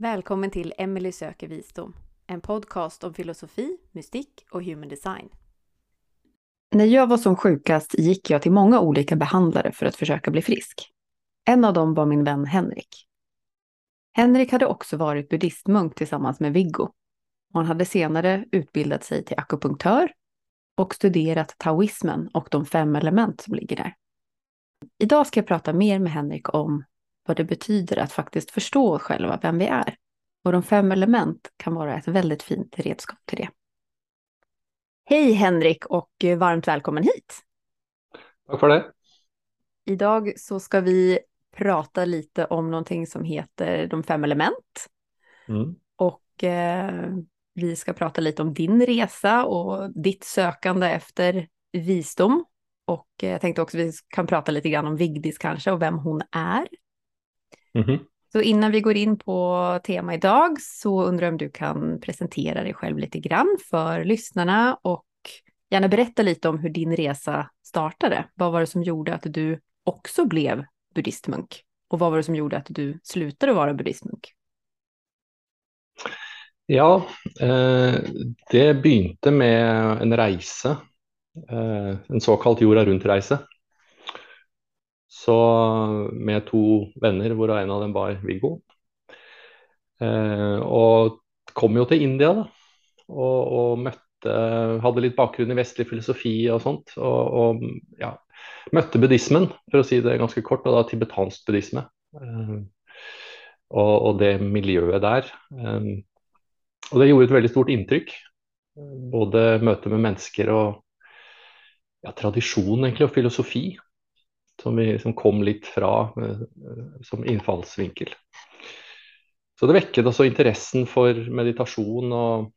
Välkommen till Emily söker visdom, en podcast om filosofi, mystik och human design. När jag var som sjukast gick jag till många olika behandlare för att försöka bli frisk. En av dem var min vän Henrik. Henrik hade också varit buddhistmunk tillsammans med Viggo. Han hade senare utbildat sig till akupunktör och studerat taoismen och de fem element som ligger där. Idag ska jag prata mer med Henrik om vad det betyder att faktiskt förstå oss själva, vem vi är. Och de fem element kan vara ett väldigt fint redskap till det. Hej Henrik och varmt välkommen hit! Tack för det! Idag så ska vi prata lite om någonting som heter de fem element. Mm. Och eh, vi ska prata lite om din resa och ditt sökande efter visdom. Och eh, jag tänkte också vi kan prata lite grann om Vigdis kanske och vem hon är. Mm. Så innan vi går in på tema idag så undrar jag om du kan presentera dig själv lite grann för lyssnarna och gärna berätta lite om hur din resa startade. Vad var det som gjorde att du också blev buddhistmunk? Och vad var det som gjorde att du slutade vara buddhistmunk? Ja, eh, det begynte med en reise, eh, en såkalt jorda rundt-reise. Så med to venner, hvorav en av dem var Viggo. Eh, og kom jo til India, da. Og, og, møtte Hadde litt bakgrunn i vestlig filosofi og sånt. Og, og ja, møtte buddhismen, for å si det ganske kort, og da tibetansk buddhisme. Eh, og, og, det miljøet der. Eh, og det gjorde et veldig stort inntrykk. Både møte med mennesker og ja, tradisjon egentlig, og filosofi som, vi, som kom litt fra uh, som innfallsvinkel. Så det vekket også interessen for meditasjon og,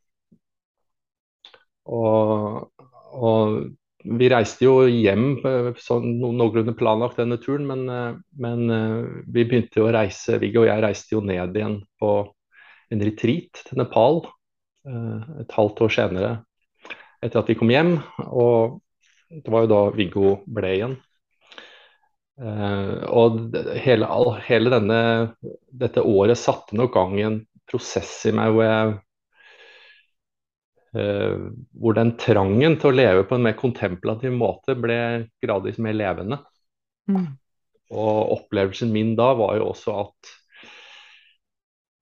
og, og vi reiste jo hjem eh, sånn noenlunde planlagt denne turen, men, eh, men, vi begynte jo å reise Viggo og jeg reiste jo ned igjen på en retreat til Nepal et halvt år senere etter at vi kom hjem. Og det var jo da Viggo ble igjen. Uh, og hele, hele denne, dette året satte nok gang i en prosess i meg hvor jeg uh, Hvor den trangen til å leve på en mer kontemplativ måte ble gradvis mer levende. Mm. Og opplevelsen min da var jo også at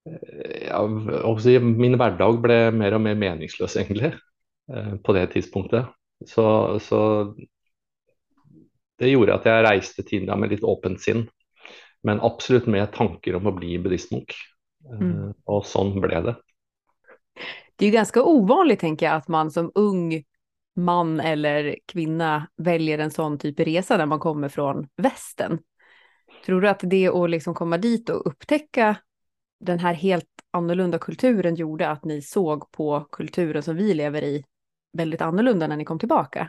uh, ja, si, min hverdag ble mer og mer meningsløs, egentlig, på det tidspunktet. Så, så det gjorde at jeg reiste til India med litt åpent sinn, men absolutt med tanker om å bli buddhistmunk. Eh, mm. Og sånn ble det. Det er jo ganske uvanlig, tenker jeg, at man som ung mann eller kvinne velger en sånn type reise resa när man kommer fra västen. Tror du at det å liksom komme dit og oppdage den her helt annorlunda kulturen gjorde at ni såg på kulturen som vi lever i veldig annorlunda når ni kom tillbaka?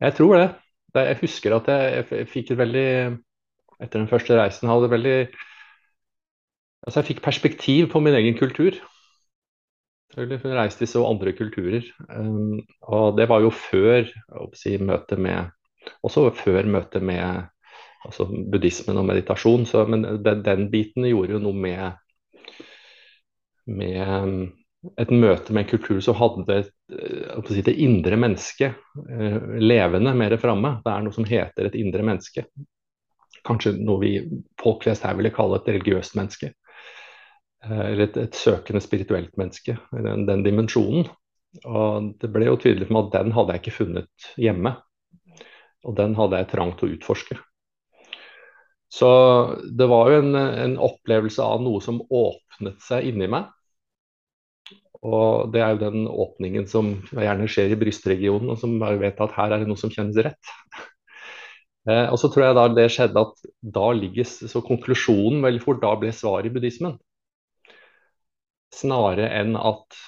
Jeg tror det. Jeg husker at jeg, jeg fikk et veldig Etter den første reisen hadde veldig Altså, jeg fikk perspektiv på min egen kultur. Jeg reiste i så andre kulturer. Um, og det var jo før si, møtet med Også før møtet med altså, buddhismen og meditasjon. Så, men den, den, biten gjorde jo noe med med et møte med en kultur som hadde eh, si, det indre mennesket eh, levende mer framme. Det er noe som heter et indre menneske. Kanskje noe vi folk flest her ville kalle et religiøst menneske. Eh, eller et, et søkende spirituelt menneske. Den, den, dimensjonen. Og det ble jo tydelig for meg at den hadde jeg ikke funnet hjemme. Og den hadde jeg trang til å utforske. Så det var jo en, en opplevelse av noe som åpnet seg inni meg og Det er jo den åpningen som gjerne skjer i brystregionen, og som jeg vet at her er det noe som kjennes rett. eh, og så tror jeg da det skjedde at da ligger så konklusjonen veldig fort da ble svaret i buddhismen. Snarere enn at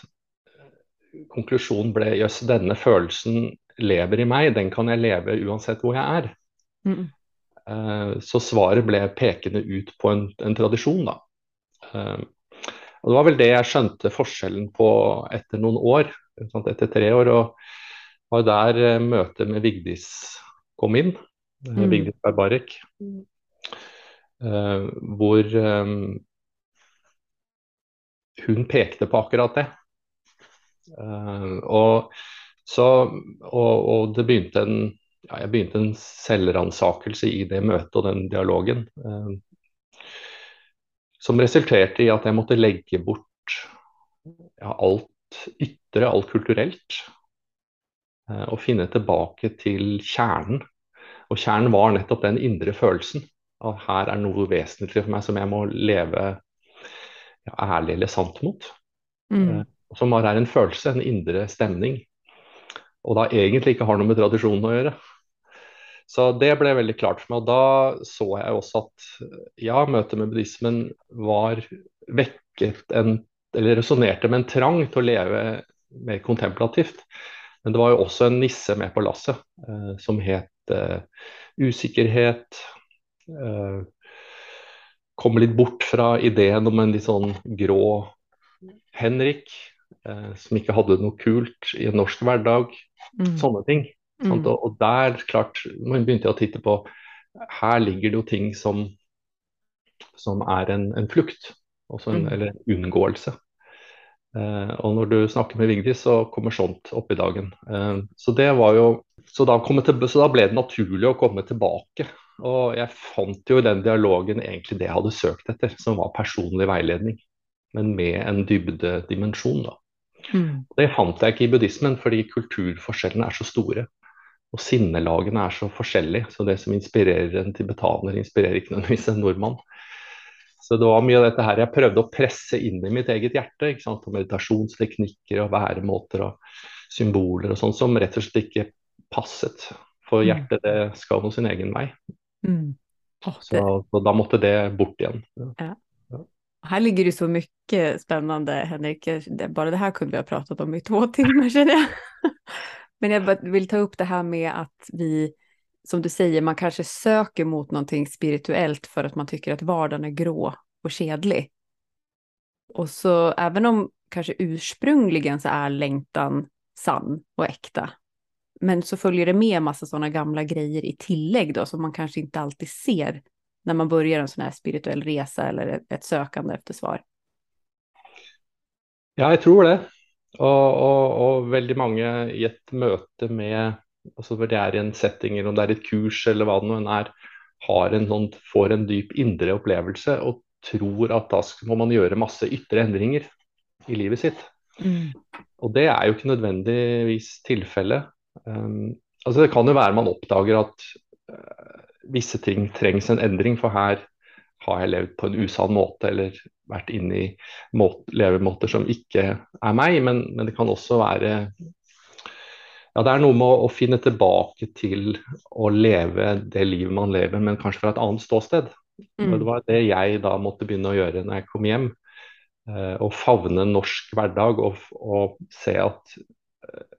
konklusjonen ble jøss, denne følelsen lever i meg, den kan jeg leve uansett hvor jeg er. Mm. Eh, så svaret ble pekende ut på en, en tradisjon, da. Eh, og Det var vel det jeg skjønte forskjellen på etter noen år, etter tre år. og var der eh, møtet med Vigdis kom inn. Eh, mm. Vigdis Barbarek. Mm. Uh, hvor um, hun pekte på akkurat det. Uh, og, så, og, og, det begynte en, ja, jeg begynte en selvransakelse i det møtet og den dialogen. Uh, som resulterte i at jeg måtte legge bort ja, alt ytre, alt kulturelt. Uh, og finne tilbake til kjernen. Og kjernen var nettopp den indre følelsen at her er noe vesentlig for meg som jeg må leve ja, ærlig eller sant mot. Mm. Uh, som bare er en følelse, en indre stemning. Og da egentlig ikke har noe med tradisjonen å gjøre. Så det ble veldig klart for meg. Og da så jeg også at ja, møtet med buddhismen var vekket en Eller resonnerte med en trang til å leve mer kontemplativt. Men det var jo også en nisse med på lasset eh, som het eh, usikkerhet, Eh, komme litt bort fra ideen om en litt sånn grå Henrik eh, som ikke hadde noe kult i en norsk hverdag. Mm. Sånne ting. Mm. Og, og, der, klart, man begynte å titte på Her ligger det jo ting som, som er en, en flukt, en, mm. eller en unngåelse. Uh, og når du snakker med Vigdis, så kommer sånt opp i dagen. Uh, så det var jo så da, til, så da, ble det naturlig å komme tilbake og jeg fant jo i den dialogen egentlig det jeg hadde søkt etter, som var personlig veiledning. Men med en dybdedimensjon, da. Mm. Det fant jeg ikke i buddhismen, fordi kulturforskjellene er så store. Og sinnelagene er så forskjellige. Så det som inspirerer en tibetaner, inspirerer ikke nødvendigvis en nordmann. Så det var mye av dette her jeg prøvde å presse inn i mitt eget hjerte. ikke sant? Og meditasjonsteknikker og væremåter og symboler og sånn, som rett og slett ikke passet. For mm. hjertet det skal nå sin egen vei. Mm. Oh, så, så, da måtte det bort igjen. Ja. Ja. Her ligger det så mye spennende, Henrik. Det, bare det her kunne vi ha pratet om i to timer, kjenner jag. Men jag vill ta upp det här med att vi, som du säger, man kanske söker mot någonting spirituellt för att man tycker att vardagen är grå och kedlig. Och så även om kanske ursprungligen så är längtan sann och äkta, men så följer det med massa sådana gamla grejer i tillägg då som man kanske inte alltid ser när man börjar en sån här spirituell resa eller ett, ett sökande efter svar. Ja, jeg tror det. Og, og, og, veldig mange i et møte med altså hvor det er i en setting, eller om det er et kurs eller hva det nå er, har en, sånn, får en dyp indre opplevelse og tror at da må man gjøre masse ytre endringer i livet sitt. Mm. Og det er jo ikke nødvendigvis tilfellet. Um, altså det kan jo være man oppdager at uh, visse ting trengs en endring, for her har jeg levd på en usann måte eller vært inne i måte, levemåter som ikke er meg. Men, men, det kan også være ja, Det er noe med å, å, finne tilbake til å leve det livet man lever, men kanskje fra et annet ståsted. Mm. Det var det jeg da måtte begynne å gjøre når jeg kom hjem. Uh, å favne norsk hverdag og, og se at uh,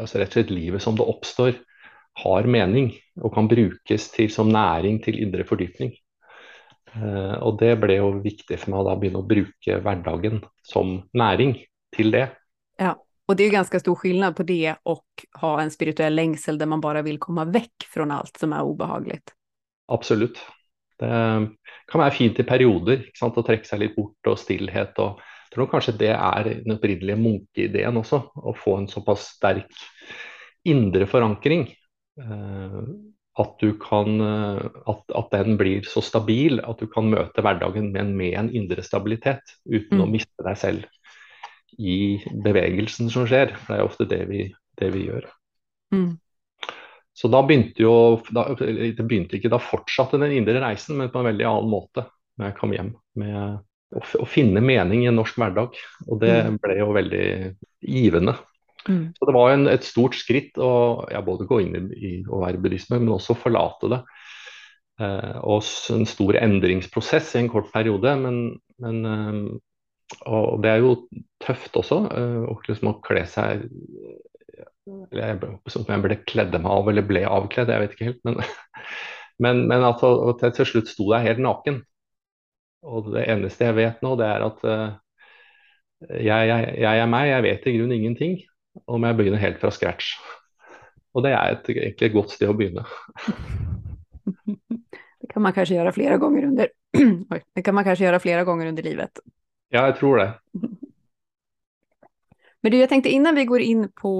altså rett og slett livet som det oppstår, har mening og kan brukes til, som næring til indre fordypning. Uh, og det ble jo viktig for meg å da begynne å bruke hverdagen som næring til det. Ja, og det er jo ganske stor forskjell på det og ha en spirituell lengsel der man bare vil komme vekk fra alt som er ubehagelig. Absolutt. Det kan være fint i perioder å trekke seg litt bort og stillhet og jeg tror kanskje det er den opprinnelige munkeideen også, å få en såpass sterk indre forankring. At, du kan, eh, at, at, den blir så stabil at du kan møte hverdagen med en, med en indre stabilitet uten mm. å miste deg selv i bevegelsen som skjer. For det er ofte det vi, det vi gjør. Mm. Så da begynte jo da, Det begynte ikke, da fortsatte den indre reisen, men på en veldig annen måte når jeg kom hjem med å, å, finne mening i en norsk hverdag. Og det mm. ble jo veldig givende. Mm. Så det var en, et stort skritt å ja, både gå inn i, å være buddhisme, men også forlate det. Eh, og en stor endringsprosess i en kort periode. Men, men eh, og det er jo tøft også, eh, å liksom å kle seg eller jeg, Om jeg ble kledde meg av eller ble avkledd, jeg vet ikke helt. Men, men, men at, at jeg til slutt sto der helt naken. Og det eneste jeg vet nå, det er at uh, jeg, jeg, jeg, er meg, jeg vet i grunnen ingenting. Og må jeg begynne helt fra scratch. Og det er et, egentlig et godt sted å begynne. Det kan man kanskje gjøre flere ganger under det kan man kanskje gjøre flere ganger under livet. Ja, jeg tror det. Men du, jeg tenkte innan vi går inn på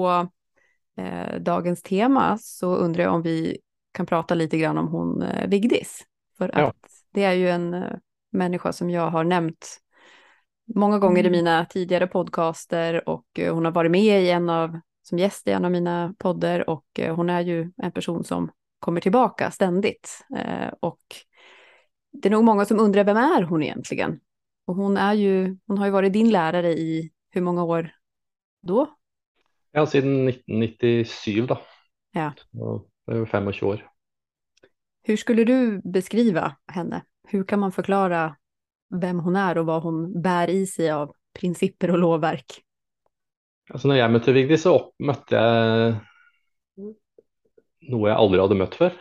eh, dagens tema så undrer jeg om vi kan prate litt om hun eh, Vigdis. For Ja. det er jo en eh, människa som jeg har nämnt många gånger i mina tidigare podcaster och eh, hon har varit med i en av, som gäst i en av mina poddar och eh, hon är ju en person som kommer tillbaka ständigt. Eh, och det är nog många som undrar vem är hon egentligen? Och hon är ju, hon har ju varit din lärare i hur många år då? Ja, siden 1997, da. Ja. Så det är 25 år. Hur skulle du beskriva henne? Hur kan man förklara vem hon är och vad hon bär i sig av prinsipper och lovverk? Altså, når jeg møtte Vigdis, så opp, møtte jeg noe jeg aldri hadde møtt før.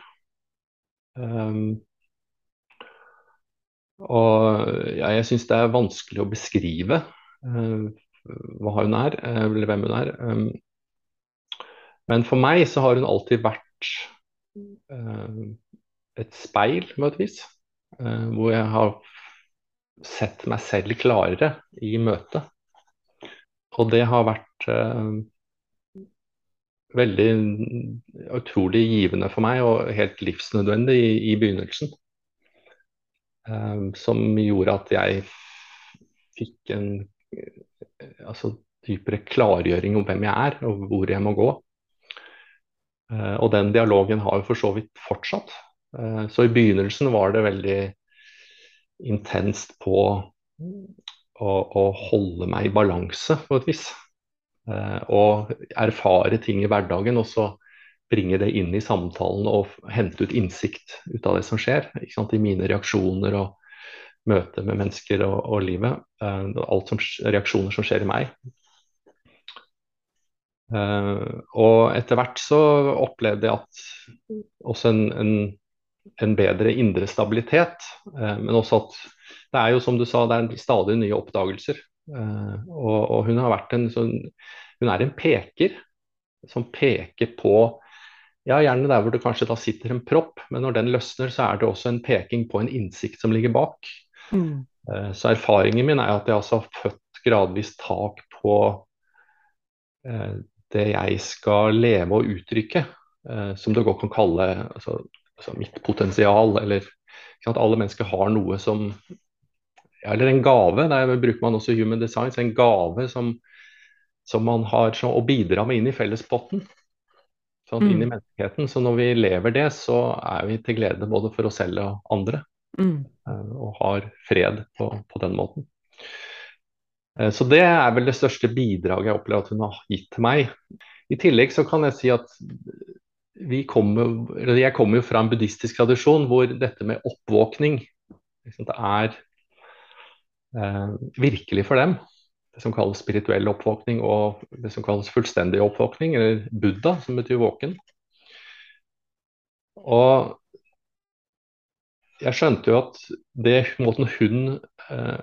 Um, og ja, jeg syns det er vanskelig å beskrive uh, hva hun er, uh, eller hvem hun er. Um, men for meg så har hun alltid vært uh, et speil, på et vis. Uh, hvor jeg har sett meg selv klarere i møtet. Og det har vært eh, veldig utrolig givende for meg, og helt livsnødvendig i, i begynnelsen. Eh, som gjorde at jeg fikk en uh, altså, dypere klargjøring om hvem jeg er, og hvor jeg må gå. Eh, og den dialogen har jo for så vidt fortsatt. Uh, så i begynnelsen var det veldig intenst på å, å holde meg i balanse, på et vis. Eh, og erfare ting i hverdagen, og så bringe det inn i samtalen og hente ut innsikt ut av det som skjer. I mine reaksjoner og møte med mennesker og, og livet. Eh, alt som, reaksjoner som skjer i meg. Uh, og etter hvert så opplevde jeg at også en, en, en bedre indre stabilitet, uh, men også at det er jo som du sa, det er stadig nye oppdagelser. Uh, og, og, hun har vært en sånn Hun er en peker som peker på ja, gjerne der hvor det kanskje da sitter en propp, men når den løsner, så er det også en peking på en innsikt som ligger bak. Mm. Uh, så erfaringen min er at jeg altså har født gradvis tak på det jeg skal leve og uttrykke, som du godt kan kalle altså, altså mitt potensial, eller at alle mennesker har noe som eller en gave. Der bruker man også human design. En gave som, som man har så, å bidra med inn i fellespotten. Sånn, inn i menneskeheten. Så når vi lever det, så er vi til glede både for oss selv og andre. Mm. Og har fred på, på, den måten. Så det er vel det største bidraget jeg opplever at hun har gitt til meg. I tillegg så kan jeg si at kommer, jeg kommer jo fra en buddhistisk tradisjon hvor dette med oppvåkning det er eh, virkelig for dem. Det som kalles spirituell oppvåkning og det som kalles fullstendig oppvåkning, eller buddha, som betyr våken. Og jeg skjønte jo at det måten hun eh,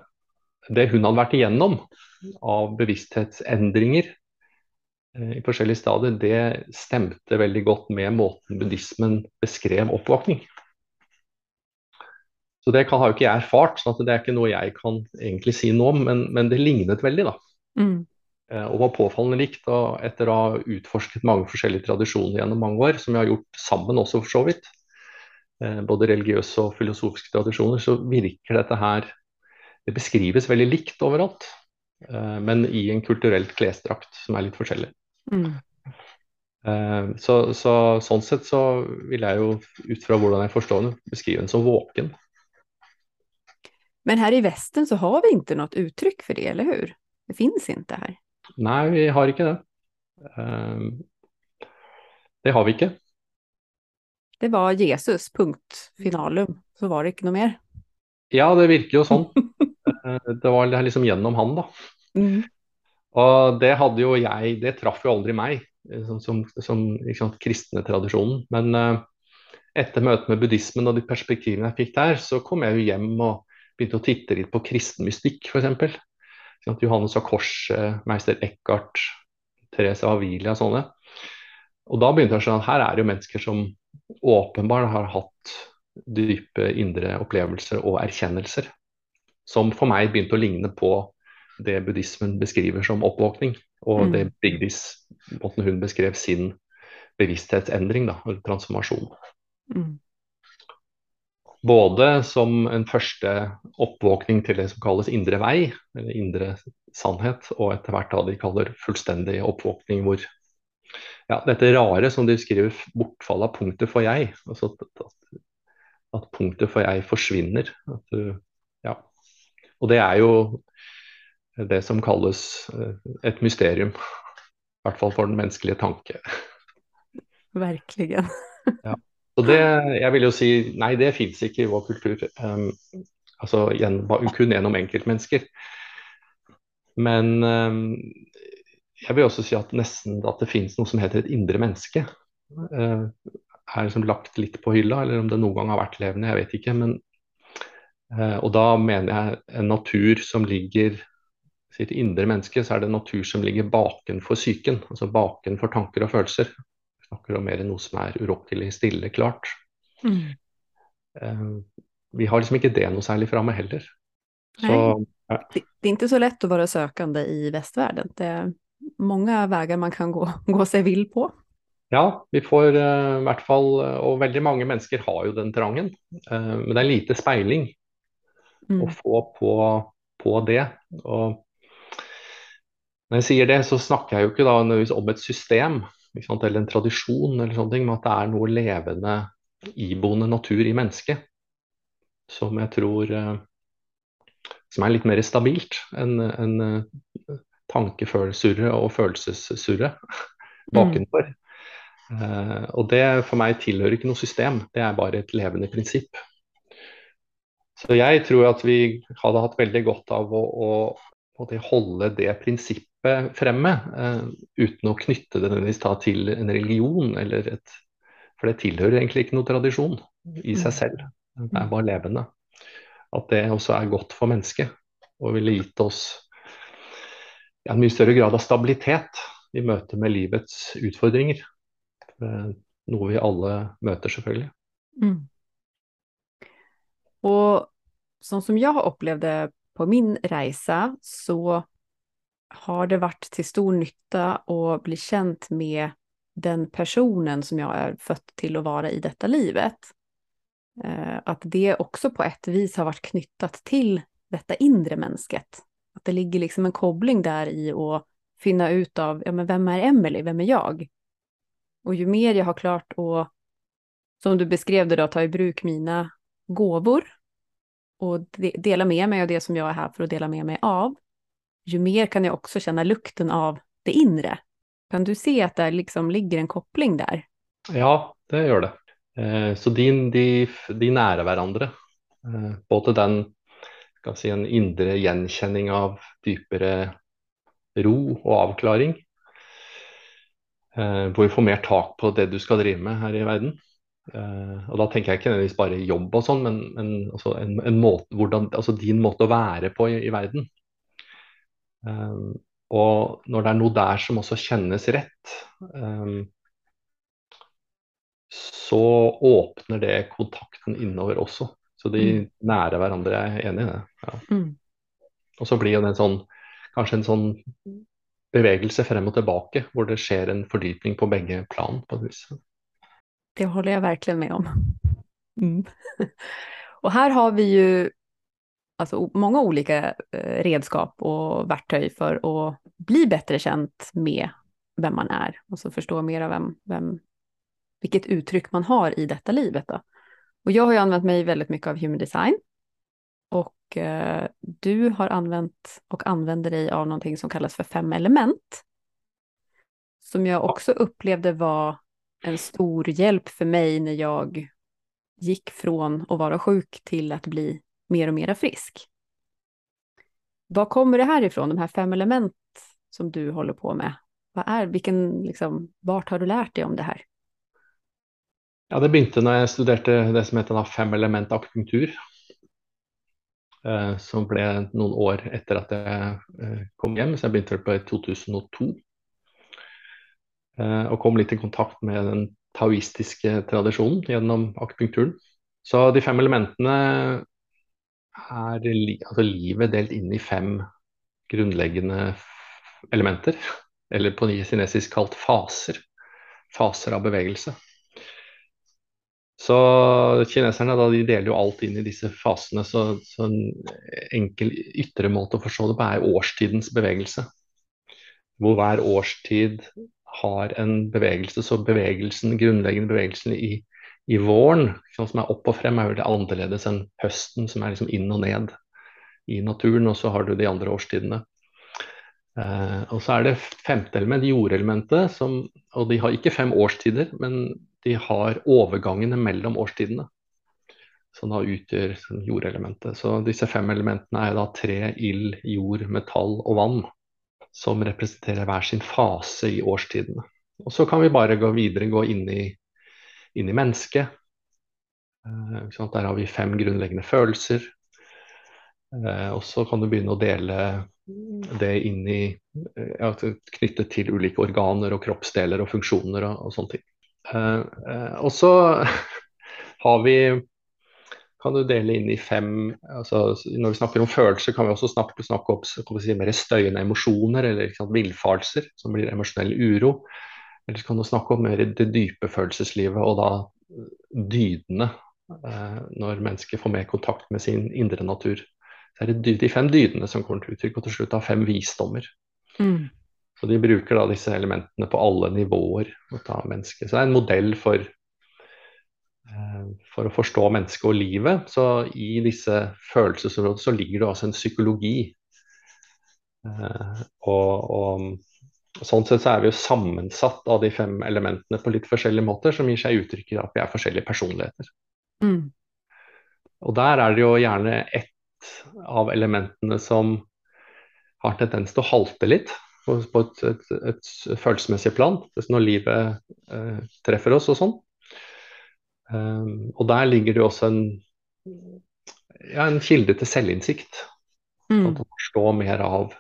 det hun hadde vært igjennom av bevissthetsendringer i forskjellige stadier, det stemte veldig godt med måten buddhismen beskrev oppvåkning. Så det kan, har jo ikke jeg erfart, så det er ikke noe jeg kan egentlig si noe om, men, men det lignet veldig, da. Mm. Eh, og var påfallende likt. Og etter å ha utforsket mange forskjellige tradisjoner gjennom mange år, som vi har gjort sammen også for så vidt, eh, både religiøse og filosofiske tradisjoner, så virker dette her Det beskrives veldig likt overalt, eh, men i en kulturelt klesdrakt som er litt forskjellig. Mm. Så, så, sånn sett så vil jeg jo, ut fra hvordan jeg forstår den, beskrive den som våken. Men her i Vesten så har vi ikke noe uttrykk for det, eller hur? Det fins ikke her. Nei, vi har ikke det. Um, det har vi ikke. Det var Jesus, punkt, finalum. Så var det ikke noe mer. Ja, det virker jo sånn. det var liksom gjennom han, da. Mm. Og det hadde jo jeg Det traff jo aldri meg, som, som, som sant, kristne tradisjonen. Men uh, etter møtet med buddhismen og de perspektivene jeg fikk der, så kom jeg jo hjem og begynte å titte litt på kristen mystikk, f.eks. Johannes av Korset, meister Eckhart, Therese Avilia og sånne. Og da begynte jeg å at her er det jo mennesker som åpenbart har hatt dype indre opplevelser og erkjennelser. Som for meg begynte å ligne på det buddhismen beskriver som oppvåkning, og mm. det Bigdis, måten hun beskrev sin bevissthetsendring, da, eller transformasjon. Mm. Både som en første oppvåkning til det som kalles indre vei, eller indre sannhet, og etter hvert da de kaller fullstendig oppvåkning, hvor ja, dette rare som de skriver, bortfall av punktet for jeg. Altså at, at, punktet for jeg forsvinner. At, ja. Og det er jo det som kalles eh, et mysterium. I hvert fall for den menneskelige tanke. Virkelig. ja. Og det, jeg vil jo si nei, det fins ikke i vår kultur. Um, altså kun gjennom enkeltmennesker. Men um, jeg vil også si at nesten at det finnes noe som heter et indre menneske. Uh, er liksom lagt litt på hylla, eller om det noen gang har vært levende, jeg vet ikke. Men, uh, og da mener jeg en natur som ligger sitt indre menneske, så er det natur som ligger bakenfor psyken. Altså bakenfor tanker og følelser Vi snakker om mer enn noe som er urokkelig, stille, klart. Mm. Uh, vi har liksom ikke det noe særlig framme heller. Så, ja. det, det, er ikke så lett å være søkende i vestverden. Det er mange veier man kan gå, gå seg vill på. Ja, vi får uh, i hvert fall Og veldig mange mennesker har jo den trangen. Uh, men det er lite speiling mm. å få på, på det. Og når jeg sier det, så snakker jeg jo ikke da nødvendigvis om et system eller en tradisjon eller sånne ting, men at det er noe levende, iboende natur i mennesket som jeg tror eh, som er litt mer stabilt enn en, uh, og følelsessurret bakenfor. Mm. Uh, og det for meg tilhører ikke noe system, det er bare et levende prinsipp. Så jeg tror at vi hadde hatt veldig godt av å, å, å holde det prinsippet fremme, uh, uten å knytte det nødvendigvis til en religion eller et For det tilhører egentlig ikke noe tradisjon i seg mm. selv. Det er bare levende. At det også er godt for mennesket og ville gitt oss en mye større grad av stabilitet i møte med livets utfordringer. Uh, noe vi alle møter, selvfølgelig. Mm. Og sånn som jeg har opplevd det på min reise, så har det vært til stor nytte å bli kjent med den personen som jeg er født til å være i dette livet. Eh, at det også på et vis har vært knyttet til dette indre mennesket. At det ligger liksom en kobling der i å finne ut av ja, men hvem er Emily, hvem er jeg? Og jo mer jeg har klart å, som du beskrev det, da, ta i bruk mine gåvor og de, dela med meg av det som jeg er her for å dele med meg av, ju mer kan jeg også kjenne lukten av det inre. Kan du se at det liksom ligger en koppling der? Ja, det gjør det. Eh, så de, de, de, nærer hverandre. Eh, både den si, en indre gjenkjenning av dypere ro og avklaring. Eh, hvor vi får mer tak på det du skal drive med her i verden. Og da tenker jeg ikke nødvendigvis bare jobb og sånn, men, men altså en, en måte, hvordan, altså din måte å være på i, i verden. Um, og når det er noe der som også kjennes rett, um, så åpner det kontakten innover også. Så de mm. nærer hverandre, er enig i det. Ja. Mm. Og så blir det en sånn, kanskje en sånn bevegelse frem og tilbake, hvor det skjer en fordypning på begge plan. på et vis. Det håller jeg virkelig med om. Mm. og her har vi jo alltså, många olika eh, redskap och verktøy for å bli bedre kjent med vem man er, og så forstå mer av vem, vem, vilket uttryck man har i dette livet. Då. Och jag har ju använt mig väldigt mycket av human design och eh, du har använt och använder dig av någonting som kallas för fem element. Som jag också upplevde var en stor hjälp för mig när jag gick från att vara sjuk till att bli mer och mer frisk. Var kommer det här ifrån, de här fem element som du håller på med? Vad är, vilken, liksom, vart har du lært deg om det her? Ja, det begynte når jeg studerte det som heter fem element akupunktur. Eh, som ble noen år etter at jeg eh, kom hjem, så jeg begynte på i 2002. Eh, og kom litt i kontakt med den taoistiske tradisjonen gjennom akupunkturen. Så de fem elementene er altså livet delt inn i fem grunnleggende elementer, eller på kinesisk kalt faser. Faser av bevegelse. Så kineserne da, de deler jo alt inn i disse fasene, så, så en enkel ytre måte å forstå det på er årstidens bevegelse. Hvor hver årstid har en bevegelse, så bevegelsen, grunnleggende bevegelsen i, i våren, som er opp og frem, er veldig annerledes enn høsten, som er liksom inn og ned i naturen. Og så har du de andre årstidene. Eh, og så er det femte element, jordelementet, som, og de har ikke fem årstider, men de har overgangene mellom årstidene. Som da utgjør jordelementet. Så disse fem elementene er da tre, ild, jord, metall og vann. Som representerer hver sin fase i årstidene. Og så kan vi bare gå videre, gå inn i, inn i mennesket. Eh, Der har vi fem grunnleggende følelser. Eh, og så kan du begynne å dele det inn i ja, Knyttet til ulike organer og kroppsdeler og funksjoner og, og sånne ting. Eh, og så har vi kan du dele inn i fem altså Når vi snakker om følelser, kan vi også snakke, snakke om si, mer støyende emosjoner eller villfarelser, som blir emosjonell uro. Eller så kan du snakke om mer det dype følelseslivet, og da dydene. Eh, når mennesker får mer kontakt med sin indre natur. Så er det de fem dydene som kommer til uttrykk, og til slutt da fem visdommer. Mm. Så de bruker da disse elementene på alle nivåer mennesket. Så det er en modell for, eh, for å forstå mennesket og livet. Så i disse følelsesområdene så ligger det også en psykologi. Eh, og, og sånn sett så er vi jo sammensatt av de fem elementene på litt forskjellige måter, som gir seg uttrykk i at vi er forskjellige personligheter. Mm. Og der er det jo gjerne ett av elementene som har tendens til å halte litt på, et, et, et, følelsesmessig plan, når livet eh, treffer oss og sånn. Um, og der ligger det også en, ja, en kilde til selvinnsikt. Mm. Å forstå mer av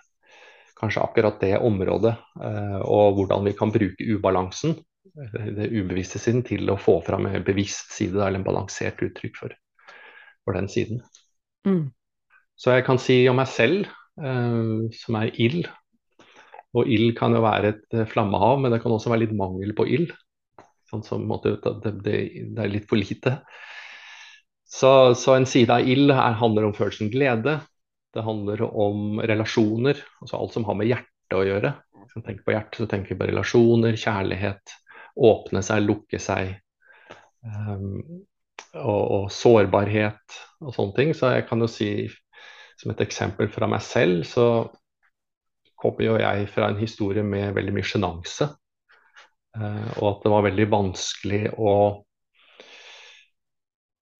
kanskje akkurat det området, uh, og hvordan vi kan bruke ubalansen, det ubevisste siden, til å få fram en bevisst side, eller en balansert uttrykk for, for den siden. Mm. Så jeg kan si om meg selv, som er ild, og ild kan jo være et eh, flammehav, men det kan også være litt mangel på ild. Sånn som måte, det, det, det, er litt for lite. Så, så en side av ild her handler om følelsen glede. Det handler om relasjoner, altså alt som har med hjertet å gjøre. Hvis man tenker på hjertet, så tenker vi på relasjoner, kjærlighet, åpne seg, lukke seg. Um, og, og, sårbarhet og sånne ting. Så jeg kan jo si som et eksempel fra meg selv, så kommer jo jeg fra en historie med veldig mye sjenanse. Uh, og at det var veldig vanskelig å,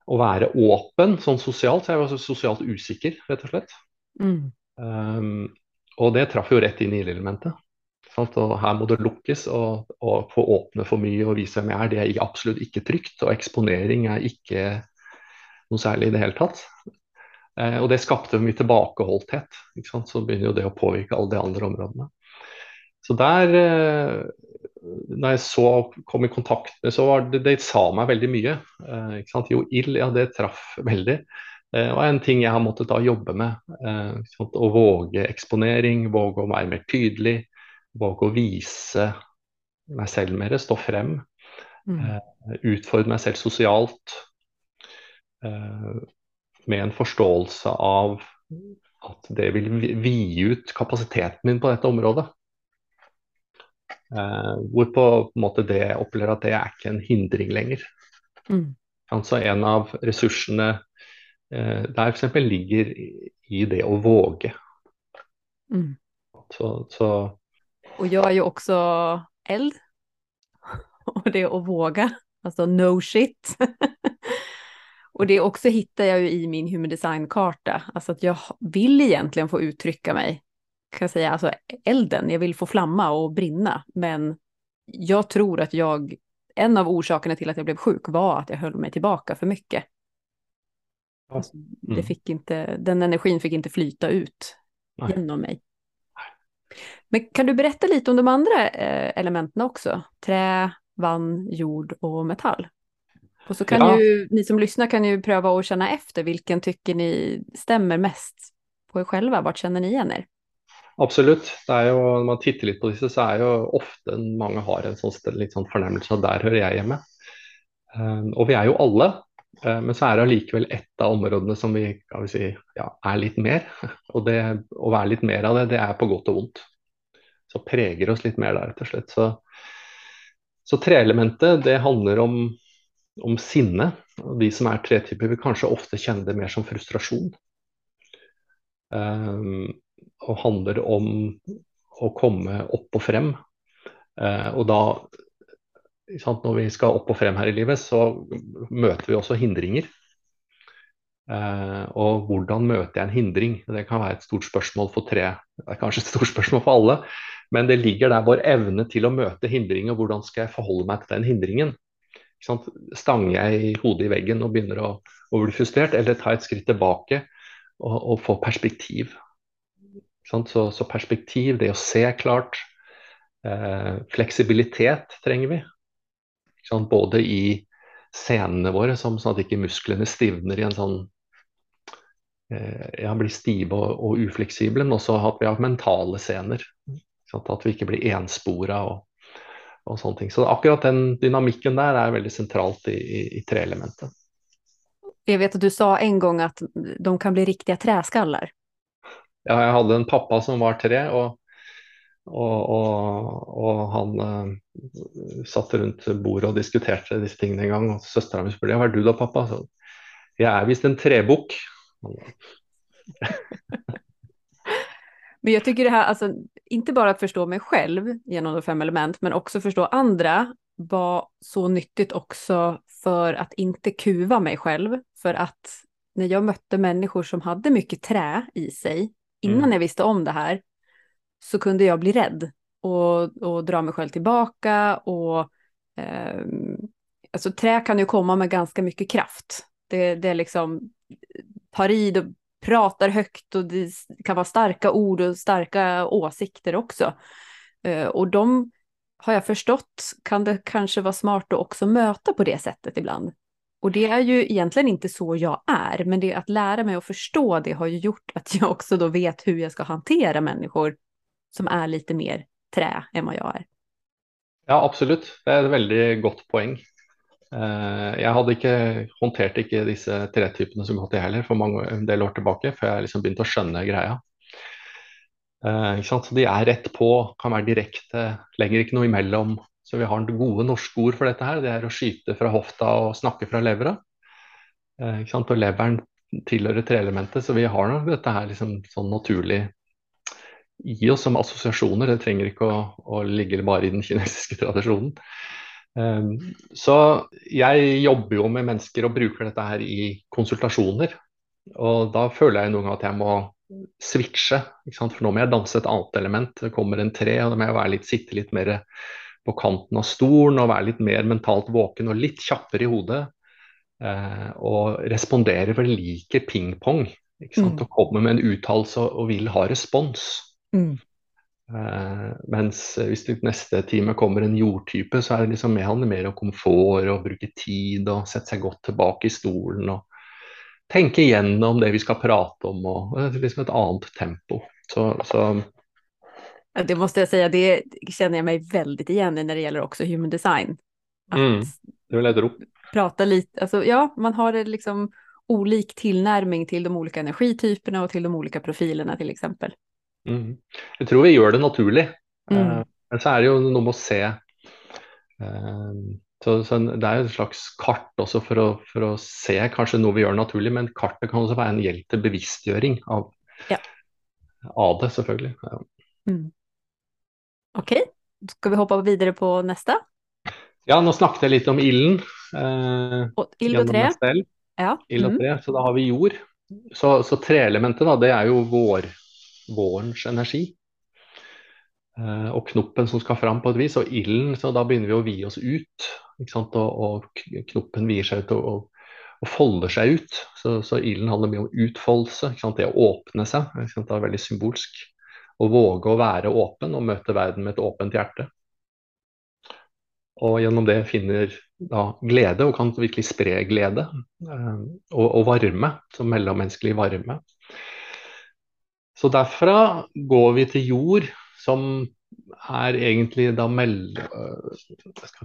å være åpen sånn sosialt. Så jeg var så sosialt usikker, rett og slett. Mm. Um, og det traff jo rett inn i ildelementet. Og her må det lukkes, og, og, få åpne for mye og vise hvem jeg er. Det er absolutt ikke trygt. Og eksponering er ikke noe særlig i det hele tatt. Uh, og det skapte mye tilbakeholdthet. Så begynner jo det å påvirke alle de andre områdene. Så der, eh, når jeg så kom i kontakt med så var det, det sa meg veldig mye. Eh, jo, ild, ja, det traff veldig. Eh, og en ting jeg har måttet da jobbe med. Eh, å våge eksponering, våge å være mer tydelig. Våge å vise meg selv mer, stå frem. Mm. Eh, utfordre meg selv sosialt. Eh, med en forståelse av at det vil vide ut kapasiteten min på dette området. Eh, hvorpå på en måte det opplever at det er ikke en hindring lenger. Mm. Altså En av ressursene eh, der f.eks. ligger i det å våge. Mm. Så, så. Og jeg er jo også eld. Og det å våge, altså no shit. Og det også hittar jeg ju i min human design-karta. Alltså att jag vill egentligen få uttrycka mig, kan jag säga, alltså elden. Jag vill få flamma och brinna. Men jag tror att jag, en av orsakerna till att jag blev sjuk var att jag höll mig tillbaka för mycket. Alltså, det mm. fick inte, den energin fick inte flyta ut Nej. genom mig. Men kan du berätta lite om de andra eh, elementen också? Trä, vann, jord och metall. Och så kan ja. ju ni som lyssnar kan ju pröva att känna efter vilken tycker ni stämmer mest på er själva. Vart känner ni igen er? Absolutt. Det er jo, når man titter litt på disse, så er jo ofte mange har en sånn, litt sånn fornemmelse av der hører jeg hjemme. Uh, og vi er jo alle, uh, men så er det allikevel ett av områdene som vi, vi si, ja, er litt mer. Og det, å være litt mer av det, det er på godt og vondt. Så preger oss litt mer der, rett og slett. Så, så treelementet, det handler om, om sinne. Og de som er tretyper, vil kanskje ofte kjenne det mer som frustrasjon. Um, og handler om å komme opp og frem. Uh, og da, når vi skal opp og frem her i livet, så møter vi også hindringer. Uh, og hvordan møter jeg en hindring? Det kan være et stort spørsmål for tre. Det er kanskje et stort spørsmål for alle, men det ligger der vår evne til å møte hindringer. Hvordan skal jeg forholde meg til den hindringen? Stanger jeg hodet i veggen og begynner å, å bli frustrert, eller ta et skritt tilbake og, og få perspektiv? Så, så, perspektiv, det å se klart. Eh, fleksibilitet trenger vi. Både i scenene våre, som, sånn at ikke musklene stivner i en sånn eh, ja, blir stive og, og, ufleksible, men også at vi har mentale scener. At vi ikke blir enspora og, og sånne ting. Så akkurat den dynamikken der er veldig sentralt i, i, i treelementet. Jeg vet at du sa en gang at de kan bli riktige träskaller. Ja, jeg hadde en pappa som var tre, og, og, og, og han uh, satt rundt bordet og diskuterte disse tingene en gang. Og søstera mi spurte hva er du da, pappa? Så, jeg er visst en trebukk. Men jag tycker det här, alltså, inte bara att förstå mig själv genom de fem element, men också förstå andra var så nyttigt också för att inte kuva mig själv. För att när jag mötte människor som hade mycket trä i sig, innan mm. jag visste om det här, så kunde jag bli rädd och, och dra mig själv tillbaka. Och, eh, alltså, trä kan ju komma med ganska mycket kraft. Det, det liksom tar i och pratar högt och det kan vara starka ord och starka åsikter också. Eh, och de har jag förstått kan det kanske vara smart att också möta på det sättet ibland. Och det är ju egentligen inte så jag är, men det att lära mig att förstå det har ju gjort att jag också då vet hur jag ska hantera människor som är lite mer trä än vad jag är. Ja, absolut. Det er et veldig godt poeng. Eh, jeg hadde ikke, håndtert ikke disse tretypene så godt jeg heller for mange, en del år tilbake, før jeg liksom begynte å skjønne greia. Så de er rett på, kan være direkte, legger ikke noe imellom. Så vi har gode norske ord for dette her. Det er å skyte fra hofta og snakke fra levra. Eh, og leveren tilhører treelementet, så vi har nok dette her liksom sånn naturlig i oss som assosiasjoner. Det trenger ikke å, å ligge bare i den kinesiske tradisjonen. Ehm, så jeg jobber jo med mennesker og bruker dette her i konsultasjoner. Og da føler jeg noen ganger at jeg må switche, for nå må jeg danse et annet element. Det kommer en tre, og da må jeg litt, sitte litt mer på kanten av stolen og være litt mer mentalt våken og litt kjappere i hodet. Eh, og respondere, for de liker pingpong. Mm. Og kommer med en uttalelse og, vil ha respons. Mm. Eh, mens hvis det neste time kommer en jordtype, så er det liksom handler mer om komfort og bruke tid og sette seg godt tilbake i stolen og tenke igjennom det vi skal prate om og uh, liksom et annet tempo. Så, så det måste jag säga, det känner jag mig väldigt igen i när det gäller också human design. Att mm, det är väl ett tro. Prata lite, alltså ja, man har det liksom olik tillnärmning till de olika energityperna och till de olika profilerna till exempel. Mm. Jeg tror vi gjør det naturlig. Mm. Uh, men så er det jo noe med å se. Uh, så, så, Det er jo et slags kart også for å, for å, se kanskje noe vi gjør naturlig, men kartet kan også være en hjelp til bevisstgjøring av, ja. av det, selvfølgelig. Ja. Mm. Ok, skal vi hoppe videre på neste? Ja, nå snakket jeg litt om ilden. Eh, og ild og tre. Ja. Ild og mm. tre. Så da har vi jord. Så, så treelementet, da, det er jo vår vårens energi. Eh, og knoppen som skal fram på et vis, og ilden, så da begynner vi å vie oss ut. Og, og, knoppen vier seg ut og, og, og folder seg ut. Så, så ilden handler mye om utfoldelse, det å åpne seg. Det er veldig symbolsk. Å våge å være åpen og møte verden med et åpent hjerte. Og gjennom det finner da glede, og kan virkelig spre glede. Uh, og, og varme, som mellommenneskelig varme. Så derfra går vi til jord, som er egentlig da mell,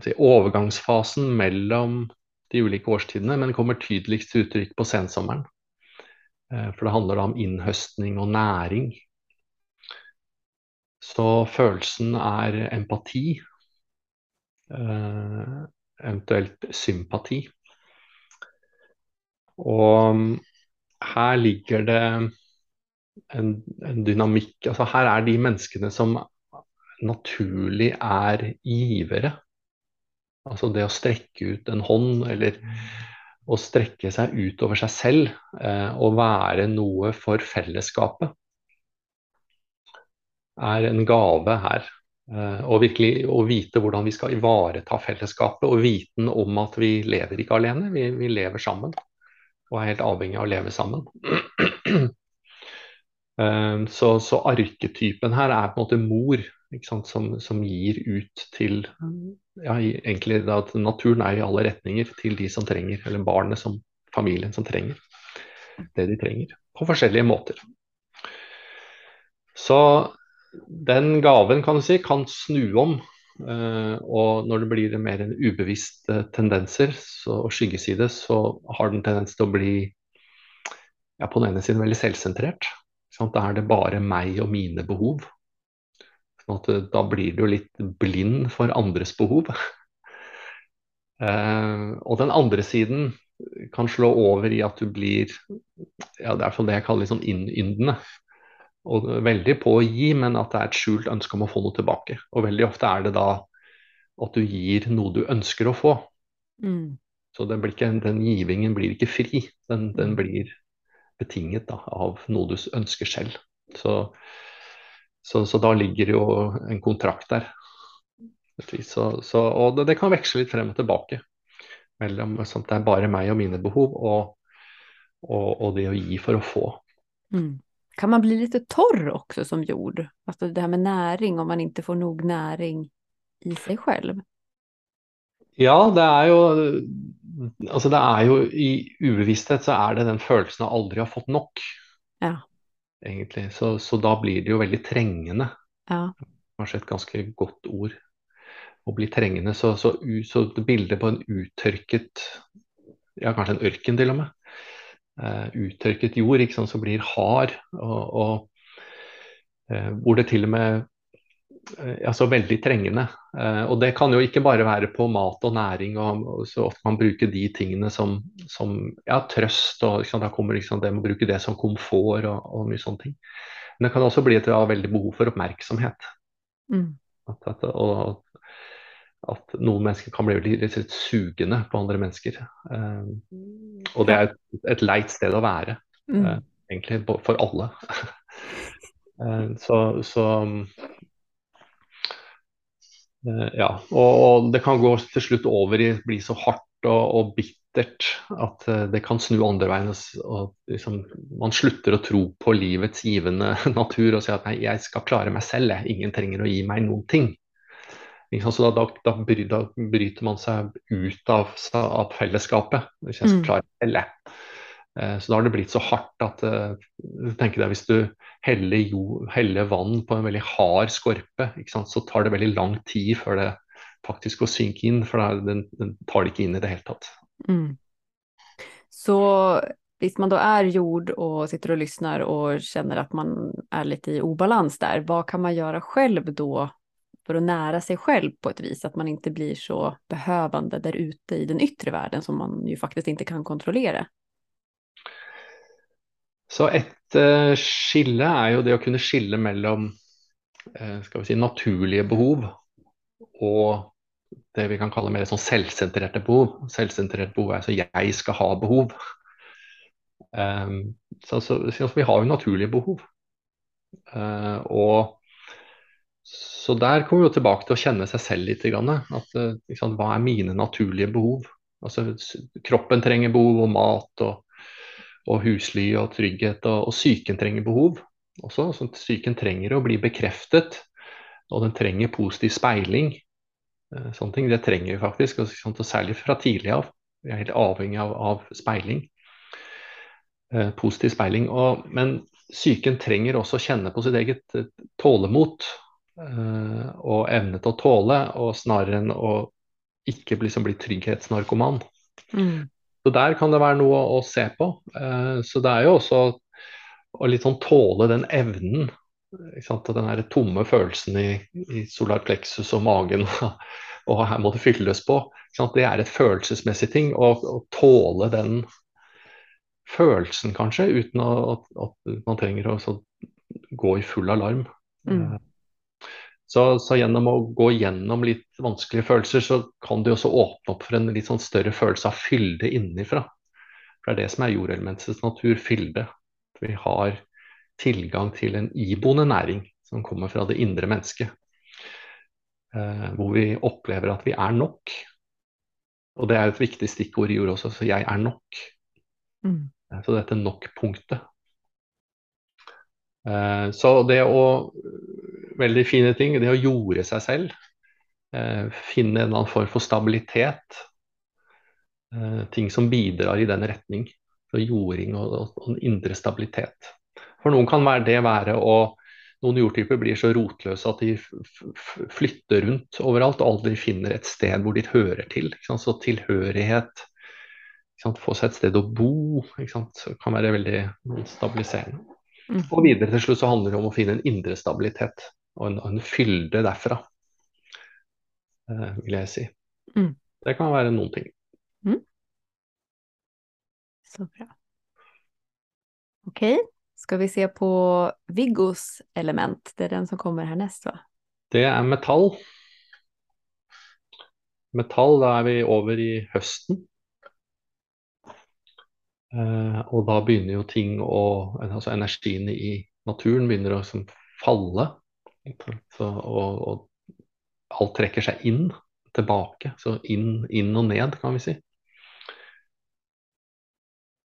si, overgangsfasen mellom de ulike årstidene, men kommer tydeligst til uttrykk på sensommeren. For det handler da om innhøstning og næring. Så følelsen er empati, eventuelt sympati. Og her ligger det en, en, dynamikk. Altså her er de menneskene som naturlig er givere. Altså det å strekke ut en hånd, eller å strekke seg utover seg selv eh, og være noe for fellesskapet, er en gave her. Eh, og virkelig å vite hvordan vi skal ivareta fellesskapet, og viten om at vi lever ikke alene, vi, vi lever sammen og er helt avhengig av å leve sammen. Ehm, så, så, arketypen her er på en måte mor, som, som, gir ut til ja, egentlig at Naturen er i alle retninger til de som trenger, eller barnet som familien som trenger det de trenger, på forskjellige måter. Så den gaven kan du si, kan snu om Uh, og når det blir mer en ubevisste tendenser så, og skyggeside, så har den tendens til å bli ja, på den ene siden veldig selvsentrert. Da er det bare meg og mine behov. Sånn at, da blir du litt blind for andres behov. uh, og den andre siden kan slå over i at du blir ja, det er det jeg kaller litt sånn innyndende og veldig på å gi, men at det er et skjult ønske om å få noe tilbake. Og veldig ofte er det da at du gir noe du ønsker å få. Mm. Så ikke, den givingen blir ikke fri, den, den blir betinget da, av noe du ønsker selv. Så, så, så, da ligger jo en kontrakt der. Så, og det, det, kan veksle litt frem og tilbake mellom sånn det er bare meg og mine behov, og, og, og det å gi for å få. Mm. Kan man bli lite torr också som jord? Alltså det här med näring, om man inte får nog näring i seg selv? Ja, det er jo Altså det er jo i ubevissthet så er det den følelsen av aldri ha fått nok. Ja. Egentlig. Så, så, da blir det jo veldig trengende. Ja. Kanskje et ganske godt ord. Å bli trengende. Så, så, så bildet på en uttørket Ja, kanskje en ørken til og med uttørket jord sant, som blir hard, og, og uh, hvor det til og med altså veldig trengende. og det kan jo ikke bare være på mat og næring, og, så ofte man bruker de tingene som, som ja, trøst, og sant, da kommer liksom det med å bruke det som komfort og, og, mye sånne ting. Men det kan også bli et har veldig behov for oppmerksomhet. Mm. At, at, og, at noen mennesker kan bli litt, litt sugende på andre mennesker. Og det er et, leit sted å være, mm. uh, egentlig, for alle. uh, så, så ja. Og, det kan gå til slutt over i bli så hardt og, og bittert at det kan snu andre veien. Og, liksom, man slutter å tro på livets givende natur og si at nei, jeg skal klare meg selv, jeg. ingen trenger å gi meg noen ting. Så da, da, da, bryter man seg ut av, av fellesskapet. Hvis jeg skal klare det. Eh, så da har det blitt så hardt at uh, tenk deg, hvis du heller, jo, heller, vann på en veldig hard skorpe, så tar det veldig lang tid før det faktisk går synke inn. For den, den, tar det ikke inn i det hele tatt. Mm. Så hvis man da er jord og sitter og lytter og kjenner at man er litt i ubalanse der, hva kan man gjøre selv da for å nära seg selv på et vis, at man ikke blir så behøvende der ute i den yttre verden som man jo faktisk ikke kan kontrollere. Så et uh, skille er jo det å kunne skille mellom uh, skal vi si, naturlige behov og det vi kan kalle mer sånn selvsentrerte behov. Selvsentrerte behov er altså jeg skal ha behov. Um, så, så, så, vi har jo naturlige behov. Uh, og så der kommer vi tilbake til å kjenne seg selv litt. At, sant, hva er mine naturlige behov? Altså, kroppen trenger behov og mat og, og husly og trygghet, og, og psyken trenger behov også. Så psyken trenger å bli bekreftet, og den trenger positiv speiling. Eh, sånne ting, Det trenger vi faktisk, og, særlig fra tidlig av. Vi er helt avhengig av, av speiling. Eh, positiv speiling. Og, men psyken trenger også å kjenne på sitt eget eh, tålemot og evne til å tåle, og snarere enn å ikke liksom bli trygghetsnarkoman. Mm. Så der kan det være noe å, se på. Uh, så det er jo også å litt sånn tåle den evnen. Den der tomme følelsen i, i solar plexus og magen, og her må det fylles på. Det er et følelsesmessig ting. Å, å tåle den følelsen, kanskje, uten at, at man trenger å gå i full alarm. Mm. Eh, så, så, gjennom å gå gjennom litt vanskelige følelser, så kan du også åpne opp for en litt sånn større følelse av fylde innenfra. For det er det som er jordelementets natur, fylde. Vi har tilgang til en iboende næring som kommer fra det indre mennesket. Eh, hvor vi opplever at vi er nok. Og det er et viktig stikkord i jord også, så jeg er nok. Mm. Så dette nok-punktet. Eh, så det å Veldig fine ting. Det å jorde seg selv. Eh, finne en eller annen form for stabilitet. Eh, ting som bidrar i den retning. Så jording og, og, og indre stabilitet. For noen kan det være å noen jordtyper blir så rotløse at de flytter rundt overalt og aldri finner et sted hvor de hører til. Så tilhørighet, få seg et sted å bo kan være veldig stabiliserende. Mm. Og videre til slutt så handler det om å finne en indre stabilitet og en, en fylde derfra, uh, vil jeg si. Mm. Det kan være noen ting. Mm. Så bra. Ok, skal vi se på Viggos element? Det er den som kommer härnäst va? Det er metall. Metall, da er vi over i høsten. Eh, og da begynner jo ting å Altså energiene i naturen begynner å liksom, falle. Så, og, og, alt trekker seg inn, tilbake. Så inn, inn og ned, kan vi si.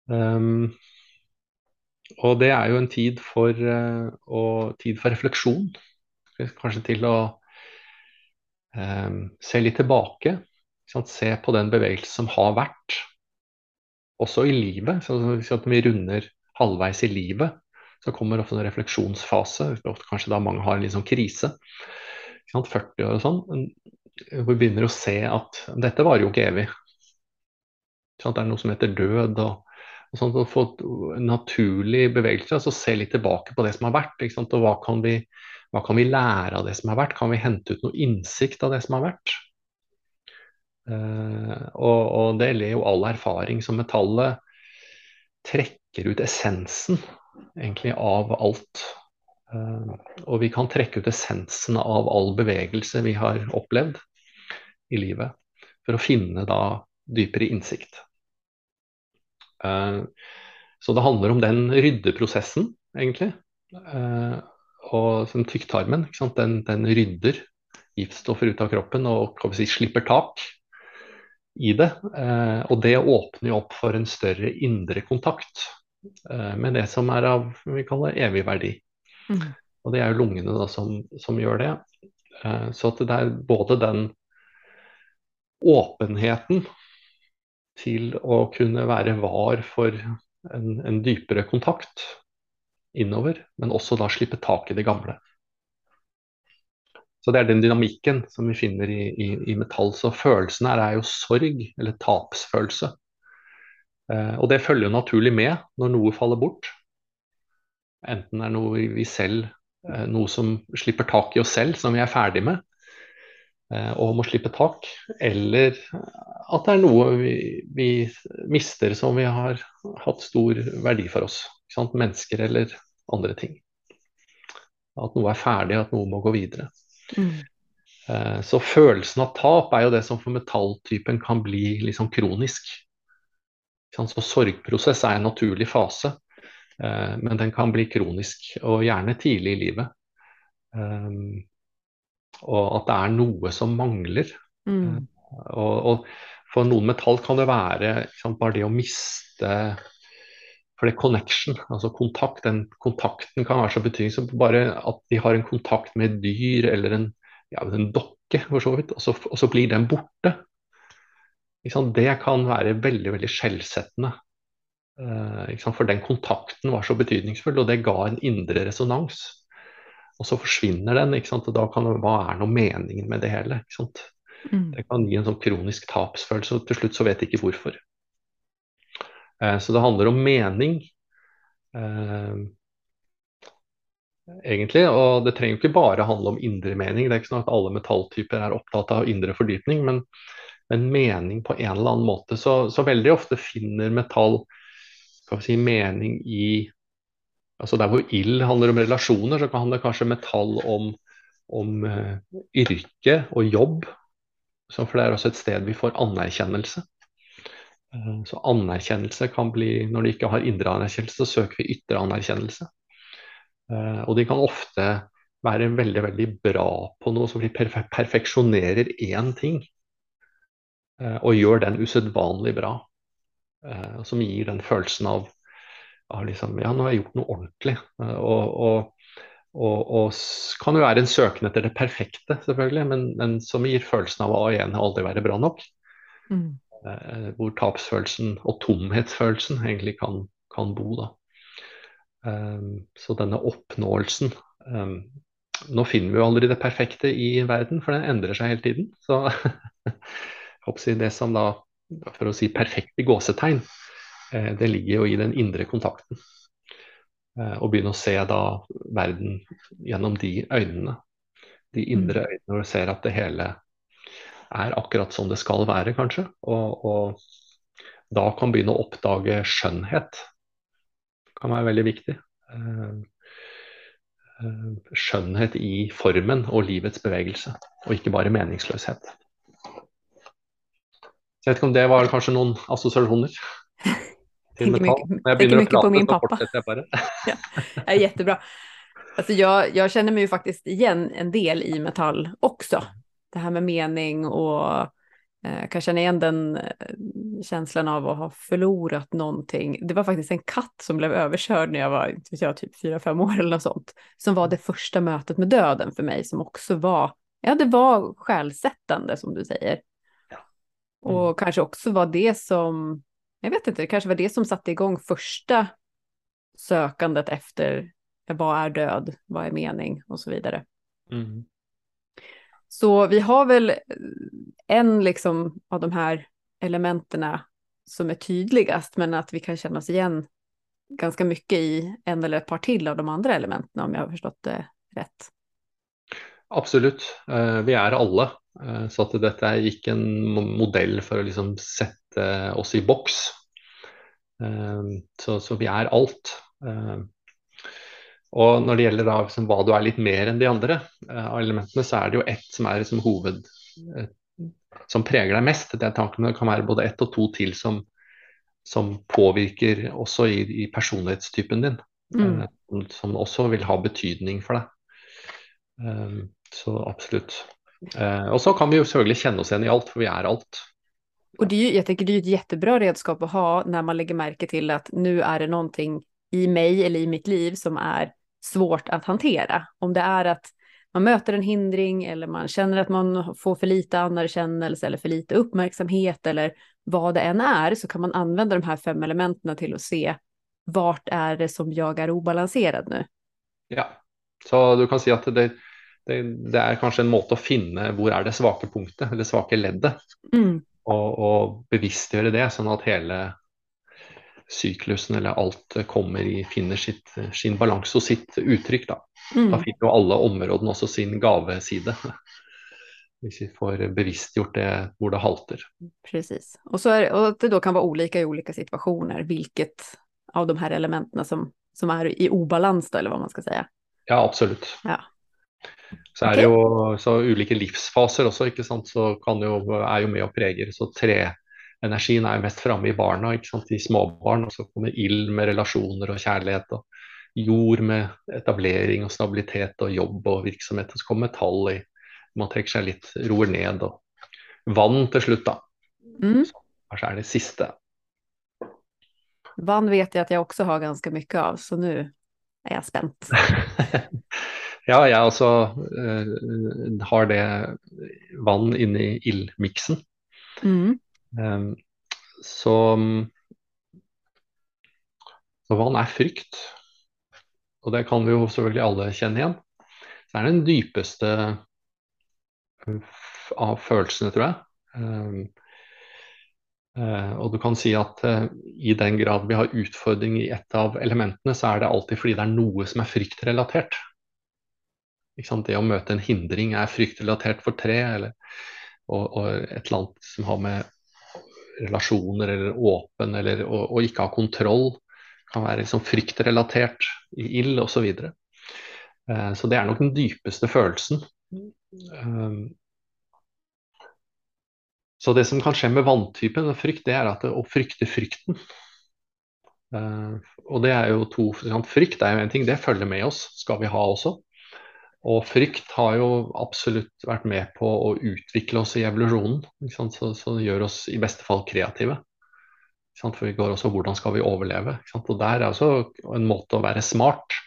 Um, og det er jo en tid for, uh, og tid for refleksjon. Kanskje til å um, se litt tilbake. Se på den bevegelsen som har vært også i livet. Så at vi runder halvveis i livet, så kommer ofte en refleksjonsfase. Kanskje da mange har en sånn krise. 40 år og sånn. Hvor vi begynner å se at dette varer jo ikke evig. Det er noe som heter død. og, sånt, å Få naturlig bevegelse, altså se litt tilbake på det som har vært. og hva kan, vi, hva kan vi lære av det som har vært? Kan vi hente ut noe innsikt av det som har vært? Uh, og, og, det ler jo all erfaring. Så metallet trekker ut essensen egentlig av alt. Uh, og vi kan trekke ut essensen av all bevegelse vi har opplevd i livet, for å finne da dypere innsikt. Uh, så det handler om den ryddeprosessen, egentlig. og som tykktarmen, den, den, rydder giftstoffer ut av kroppen og si, slipper tak i det. Eh, og det åpner jo opp for en større indre kontakt eh, med det som er av vi kaller evig verdi. Mm. Og det er jo lungene da, som, som gjør det. Eh, så at det er både den åpenheten til å kunne være var for en, en dypere kontakt innover, men også da slippe tak i det gamle. Så det er den dynamikken som vi finner i, i, i metall. Så følelsen her er jo sorg, eller tapsfølelse. Eh, og det følger jo naturlig med når noe faller bort. Enten det er noe vi selv, eh, noe som slipper tak i oss selv, som vi er ferdig med eh, og må slippe tak, eller at det er noe vi, vi mister som vi har hatt stor verdi for oss. Mennesker eller andre ting. At noe er ferdig, at noe må gå videre. Mm. Så følelsen av tap er jo det som for metalltypen kan bli liksom kronisk. Så sorgprosess er en naturlig fase, eh, men den kan bli kronisk, og gjerne tidlig i livet. Eh, og at det er noe som mangler. Mm. Og, og, for noen metall kan det være sant, bare det å miste for det er connection, altså kontakt, den kontakten kan være så betydningsfull. Bare at de har en kontakt med et dyr eller en, ja, en dokke, for så vidt, og så, og så blir den borte. Det kan være veldig veldig skjellsettende. Uh, for den kontakten var så betydningsfull, og det ga en indre resonans. Og så forsvinner den, og da kan hva er nå meningen med det hele? Mm. Det kan gi en sånn kronisk tapsfølelse, og til slutt så vet de ikke hvorfor. Uh, så det handler om mening. Uh, egentlig, og det trenger jo ikke bare handle om indre mening. Det er ikke sånn at alle metalltyper er opptatt av indre fordypning, men, men mening på en eller annen måte. Så, så veldig ofte finner metall skal vi si, mening i altså Der hvor ild handler om relasjoner, så kan handle kanskje metall om, om uh, yrke og jobb. Så for det er også et sted vi får anerkjennelse. Uh, så anerkjennelse kan bli Når de ikke har indre anerkjennelse, så søker vi ytre anerkjennelse. Uh, og de kan ofte være veldig veldig bra på noe, så de perfe perfeksjonerer én ting. Og gjør den usedvanlig bra. Eh, som gir den følelsen av, av liksom, ja, nå har jeg gjort noe ordentlig. Eh, og, og, og, og, kan jo være en søken etter det perfekte, selvfølgelig, men, men som gir følelsen av å igjen aldri være bra nok. Mm. Eh, hvor tapsfølelsen og tomhetsfølelsen egentlig kan, kan bo. da. Um, så denne oppnåelsen um, Nå finner vi jo aldri det perfekte i verden, for den endrer seg hele tiden. Så det som da for å si perfekte gåsetegn, eh, det ligger jo i den indre kontakten. Eh, å begynne å se da verden gjennom de øynene. De indre øynene når du ser at det hele er akkurat som det skal være, kanskje. Og, og da kan begynne å oppdage skjønnhet. Det kan være veldig viktig. Eh, skjønnhet i formen og livets bevegelse, og ikke bare meningsløshet. Jeg vet ikke om det var kanskje noen assosiasjoner? Tenker mye på min pappa. ja, är jättebra. Alltså jag, jag känner mig ju faktiskt igen en del i metall också. Det här med mening och eh, kan känna igen den eh, känslan av att ha förlorat någonting. Det var faktiskt en katt som blev överkörd när jag var jag, typ fyra fem år eller något sånt. Som var det första mötet med döden för mig som också var, ja det var själsättande som du säger. Och mm. kanske också var det som, jag vet inte, det kanske var det som satte igång första sökandet efter vad är död, vad är mening och så vidare. Mm. Så vi har väl en liksom av de här elementerna som är tydligast, men att vi kan känna oss igen ganska mycket i en eller ett par till av de andra elementen om jag har förstått det rätt. Absolutt. Eh, vi er alle. Eh, så at dette er ikke en modell for å liksom sette oss i boks. Eh, så, så vi er alt. Og når det gjelder da, liksom, hva du er litt mer enn de andre av elementene, så er det jo ett som er liksom hoved som preger deg mest. Det tankene kan være både ett og to til som, som påvirker også i, i personlighetstypen din. Mm. Som også vil ha betydning for deg. Så absolutt. Eh, och så kan vi jo selvfølgelig kjenne oss igjen i alt, for vi er alt. Och det är ju, jag tänker det är ett jättebra redskap att ha när man lägger märke till att nu är det någonting i mig eller i mitt liv som är svårt att hantera. Om det är att man möter en hindring eller man känner att man får för lite anerkännelse eller för lite uppmärksamhet eller vad det än är så kan man använda de här fem elementen till att se vart är det som jag är obalanserad nu. Ja, så du kan si at det, det, det, er kanskje en måte å finne hvor er det svake punktet, eller svake leddet. Mm. Og, og, bevisstgjøre det, sånn at hele syklusen eller alt kommer i, finner sitt, sin balanse og sitt uttrykk. Da. Mm. da finner jo alle områdene også sin gaveside. Hvis vi får bevisstgjort det hvor det halter. Precis. Og, så er, og det da kan være ulike i ulike situasjoner, hvilket av de her elementene som, som er i ubalanse, eller hva man skal si. Ja, absolutt. Ja. Så er det jo så ulike livsfaser også, ikke sant? så jo, er jo med og preger. Så treenergien er jo mest framme i barna, ikke sant? i småbarn. Og så kommer ild med relasjoner og kjærlighet. og Jord med etablering og stabilitet og jobb og virksomhet. Og så kommer metall i Man trekker seg litt, roer ned. Og vann til slutt, da. Mm. kanskje er det siste. Vann vet jeg at jeg også har ganske mye av, så nå er jeg spent. Ja, jeg også uh, har det vann inni ildmiksen. Mm. Um, så Så vann er frykt. Og det kan vi jo selvfølgelig alle kjenne igjen. Så er det den dypeste av følelsene, tror jeg. Um, uh, og du kan si at uh, i den grad vi har utfordring i et av elementene, så er det alltid fordi det er noe som er fryktrelatert. Det å møte en hindring er fryktrelatert for tre, eller, og, og, et eller annet som har med relasjoner eller åpen eller å ikke ha kontroll kan være liksom fryktrelatert i ild osv. Så, videre. uh, så det er nok den dypeste følelsen. Um, så det som kan skje med vanntypen frykt, det er at det, å frykte frykten. Uh, og det er jo to Frykt er jo en ting, det følger med oss, skal vi ha også. Og frykt har jo absolutt vært med på å utvikle oss i evolusjonen. Så, så, det gjør oss i beste fall kreative. For vi går også hvordan skal vi overleve. Og der er også en måte å være smart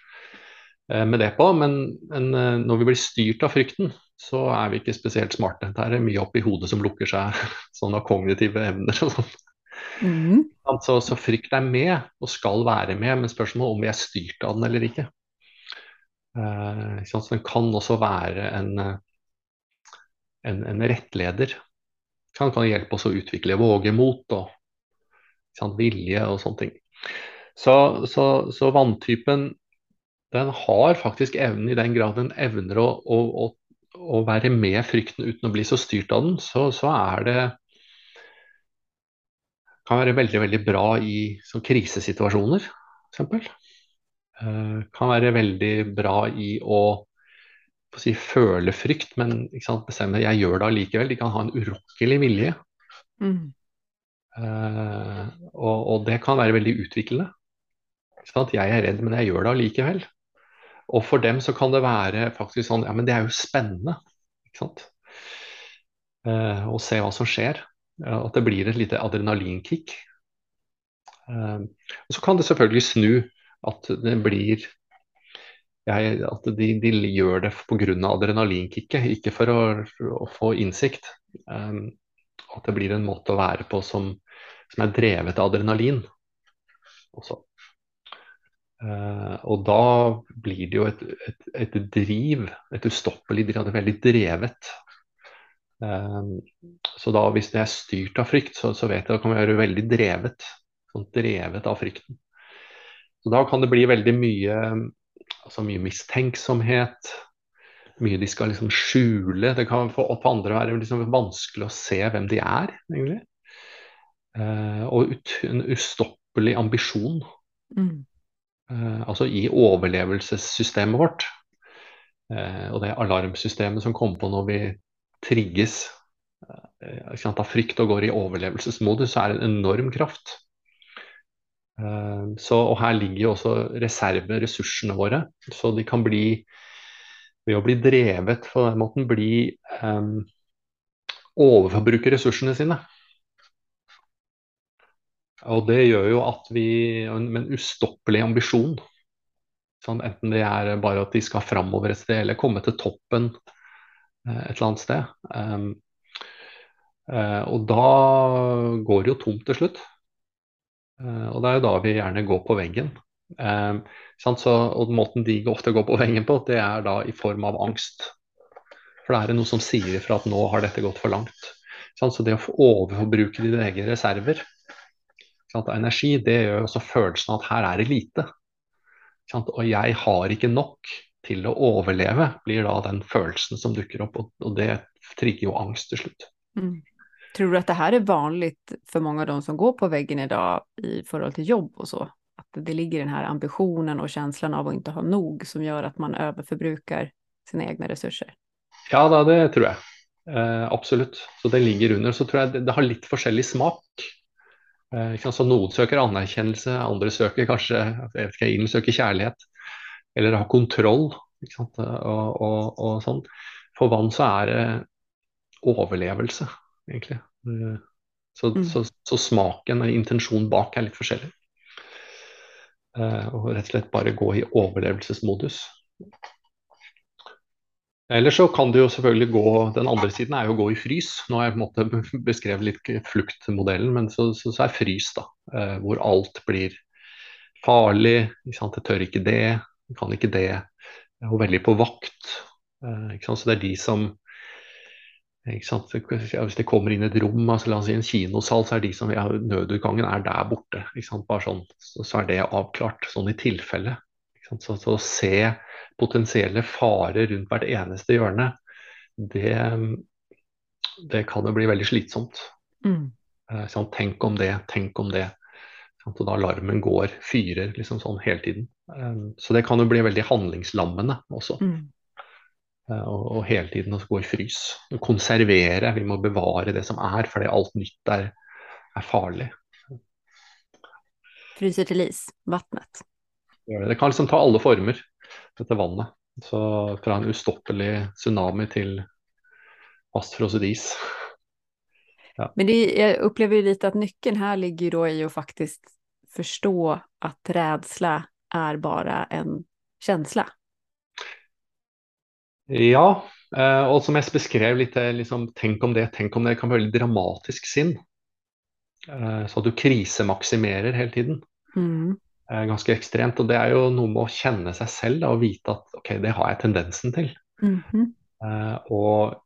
uh, med det på. Men, men uh, når vi blir styrt av frykten, så er vi ikke spesielt smarte. Det er mye oppi hodet som lukker seg, sånn av kognitive evner og sånn. Mm. Altså, så, frykt er med, og skal være med, men spørsmålet om vi er styrt av den eller ikke. Så den kan også være en, en, en rettleder. Den kan hjelpe oss å utvikle vågemot og sant, vilje og sånne ting. Så, så, så vanntypen den har faktisk evnen i den grad den evner å, å, å være med frykten uten å bli så styrt av den, så, så er det kan være veldig veldig bra i krisesituasjoner, f.eks. Uh, kan være veldig bra i å, å si, føle frykt, men sant, bestemme jeg gjør det allikevel. De kan ha en urokkelig vilje. Mm. Uh, og, og, det kan være veldig utviklende. Jeg er redd, men jeg gjør det allikevel. Og for dem så kan det være faktisk sånn Ja, men det er jo spennende. Ikke sant? Uh, å se hva som skjer. At det blir et lite adrenalinkick. Eh, og så kan det selvfølgelig snu. At det blir jeg, At de, de, gjør det pga. adrenalinkicket, ikke for å, å få innsikt. Um, at det blir en måte å være på som, som er drevet av adrenalin. Også. Uh, og da blir det jo et, et, et driv, et ustoppelig driv, det er veldig drevet. Uh, så da hvis det er styrt av frykt, så, så vet jeg at det kan være veldig drevet. Sånn drevet av frykten. Så da kan det bli veldig mye, altså mye mistenksomhet. Mye de skal liksom skjule. Det kan for, for andre være liksom vanskelig å se hvem de er, egentlig. Uh, og ut, en ustoppelig ambisjon. Mm. Uh, altså i overlevelsessystemet vårt. Uh, og det alarmsystemet som kommer på når vi trigges av frykt og går i overlevelsesmodus, så er det en enorm kraft. Så, og her ligger jo også reserveressursene våre. Så de kan bli Ved å bli drevet på den måten bli um, overforbruke ressursene sine. Og det gjør jo at vi Med en ustoppelig ambisjon. Sånn, enten det er bare at de skal framover et sted, eller komme til toppen eh, et eller annet sted. Um, og da går det jo tomt til slutt. Uh, og det er jo da vi gjerne går på veggen. Um, så, og måten de ofte går på veggen på, det er da i form av angst. For det er noe som sier ifra at nå har dette gått for langt. Så det å overforbruke dine egne reserver sant, energi, det gjør også følelsen av at her er det lite. Og jeg har ikke nok til å overleve, blir da den følelsen som dukker opp. Og det trigger jo angst til slutt. Mm. Tror du at det her er vanlig for mange av de som går på veggen i dag i forhold til jobb og så? At det ligger den her ambisjonen og følelsen av å ikke ha nok som gjør at man overforbruker sine egne ressurser? Ja, da, det tror jeg. Eh, absolutt. Så det ligger under. Så tror jeg det, det har litt forskjellig smak. Eh, så noen søker anerkjennelse, andre søker kanskje jeg ikke, inn, søker kjærlighet. Eller ha kontroll. Og, og, og, sånn. For vann så er det overlevelse, egentlig. Eh, så, mm. så, så smaken og intensjonen bak er litt forskjellig. Uh, og rett og slett bare gå i overlevelsesmodus. Eller så kan det jo selvfølgelig gå Den andre siden er jo å gå i frys. Nå har jeg på en måte beskrevet litt fluktmodellen, men så, så, så er frys, da. Eh, hvor alt blir farlig, ikke sant? jeg tør ikke det, jeg kan ikke det. Jeg er veldig på vakt. Ikke sant? Så det er de som? Hvis det kommer inn et rom, altså la oss si en kinosal, så er de som ja, nødutgangen er der borte. Bare sånn, så, så er det avklart, sånn i tilfelle. Så, så, å se potensielle farer rundt hvert eneste hjørne, det, det kan jo bli veldig slitsomt. Mm. Sånn, tenk om det, tenk om det. Sånn, og da alarmen går, fyrer liksom sånn hele tiden. Um, så det kan jo bli veldig handlingslammende også. Mm. Uh, og, og, hele tiden å gå i frys. Konservere, vi må bevare det som er, fordi alt nytt er, er farlig. Fryser til is, vannet. Det kan liksom ta alle former, dette vannet. Så fra en ustoppelig tsunami til fastfrosset is. Ja. Men det, jeg opplever ju lite att nyckeln här ligger då i å faktisk forstå at rädsla er bare en känsla. Ja, eh, og som jeg beskrev litt, eh, liksom, tenk om det, tenk om det kan være veldig dramatisk sinn. Eh, så du krisemaksimerer hele tiden. Mm. Ganske ekstremt. Og det er jo noe med å kjenne seg selv da, og vite at ok, det har jeg tendensen til. Mm -hmm. Og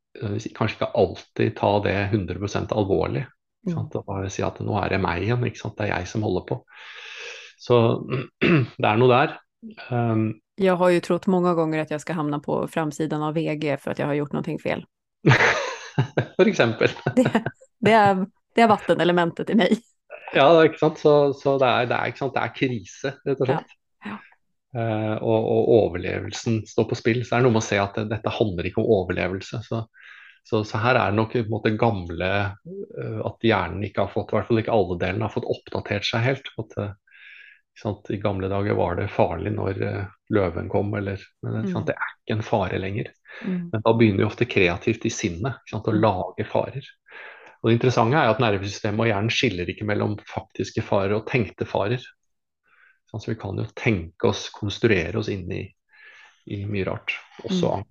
kanskje ikke alltid ta det 100 alvorlig. Mm. Og bare si at nå er det meg igjen, det er jeg som holder på. Så det er noe der. Um, jeg har jo trodd mange ganger at jeg skal hamna på framsidan av VG for at jeg har gjort noe fel. for eksempel. det, det, er, det er vattenelementet i meg. Ja, ikke sant. Så, så det, er, det, er, det, er, krise, rett og slett. Ja. Ja. Uh, og, og, overlevelsen står på spill. Så det er noe med å se at det, dette handler ikke om overlevelse. Så, så, så her er det nok på en måte gamle uh, At hjernen ikke har fått, i hvert fall ikke alle delene, har fått oppdatert seg helt. At, uh, I gamle dager var det farlig når løven kom, eller men, mm. Det er ikke en fare lenger. Mm. Men da begynner vi ofte kreativt i sinnet å mm. lage farer. Og Det interessante er at nervesystemet og hjernen skiller ikke mellom faktiske farer og tenkte farer. Så vi kan jo tenke oss, konstruere oss inn i, i mye rart, også mm. annet.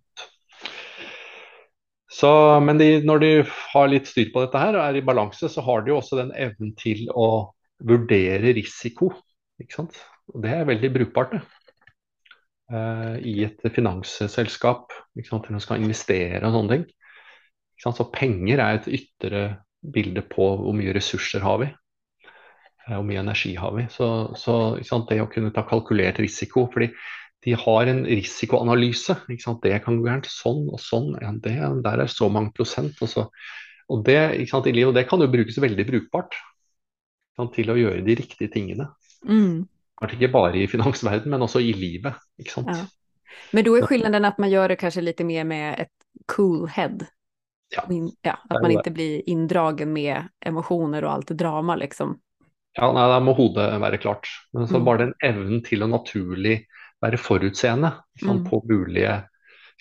Så, men de, når de har litt styr på dette her og er i balanse, så har de jo også den evnen til å vurdere risiko. Ikke sant? Og det er veldig brukbart, det. Uh, I et finansselskap, ikke sant? når man skal investere og sånne ting. Så penger er et ytre bilde på hvor mye ressurser har vi. Eh, hvor mye energi har vi. Så, så sant, det å kunne ta kalkulert risiko fordi de har en risikoanalyse. Det kan gå gærent sånn og sånn. Ja, det, der er så mange prosent. Og, så, og det, sant, i livet, det kan jo brukes veldig brukbart sant, til å gjøre de riktige tingene. Mm. Kanskje ikke bare i finansverden, men også i livet. Ikke sant? Ja. Men da er forskjellen at man gjør det kanskje litt mer med et cool head. Ja. ja at man ikke blir inndragen med emosjoner og alt det drama, liksom. Ja, nei, Da må hodet være klart. Men så mm. bare den evnen til å naturlig være forutseende sånn, mm. på mulige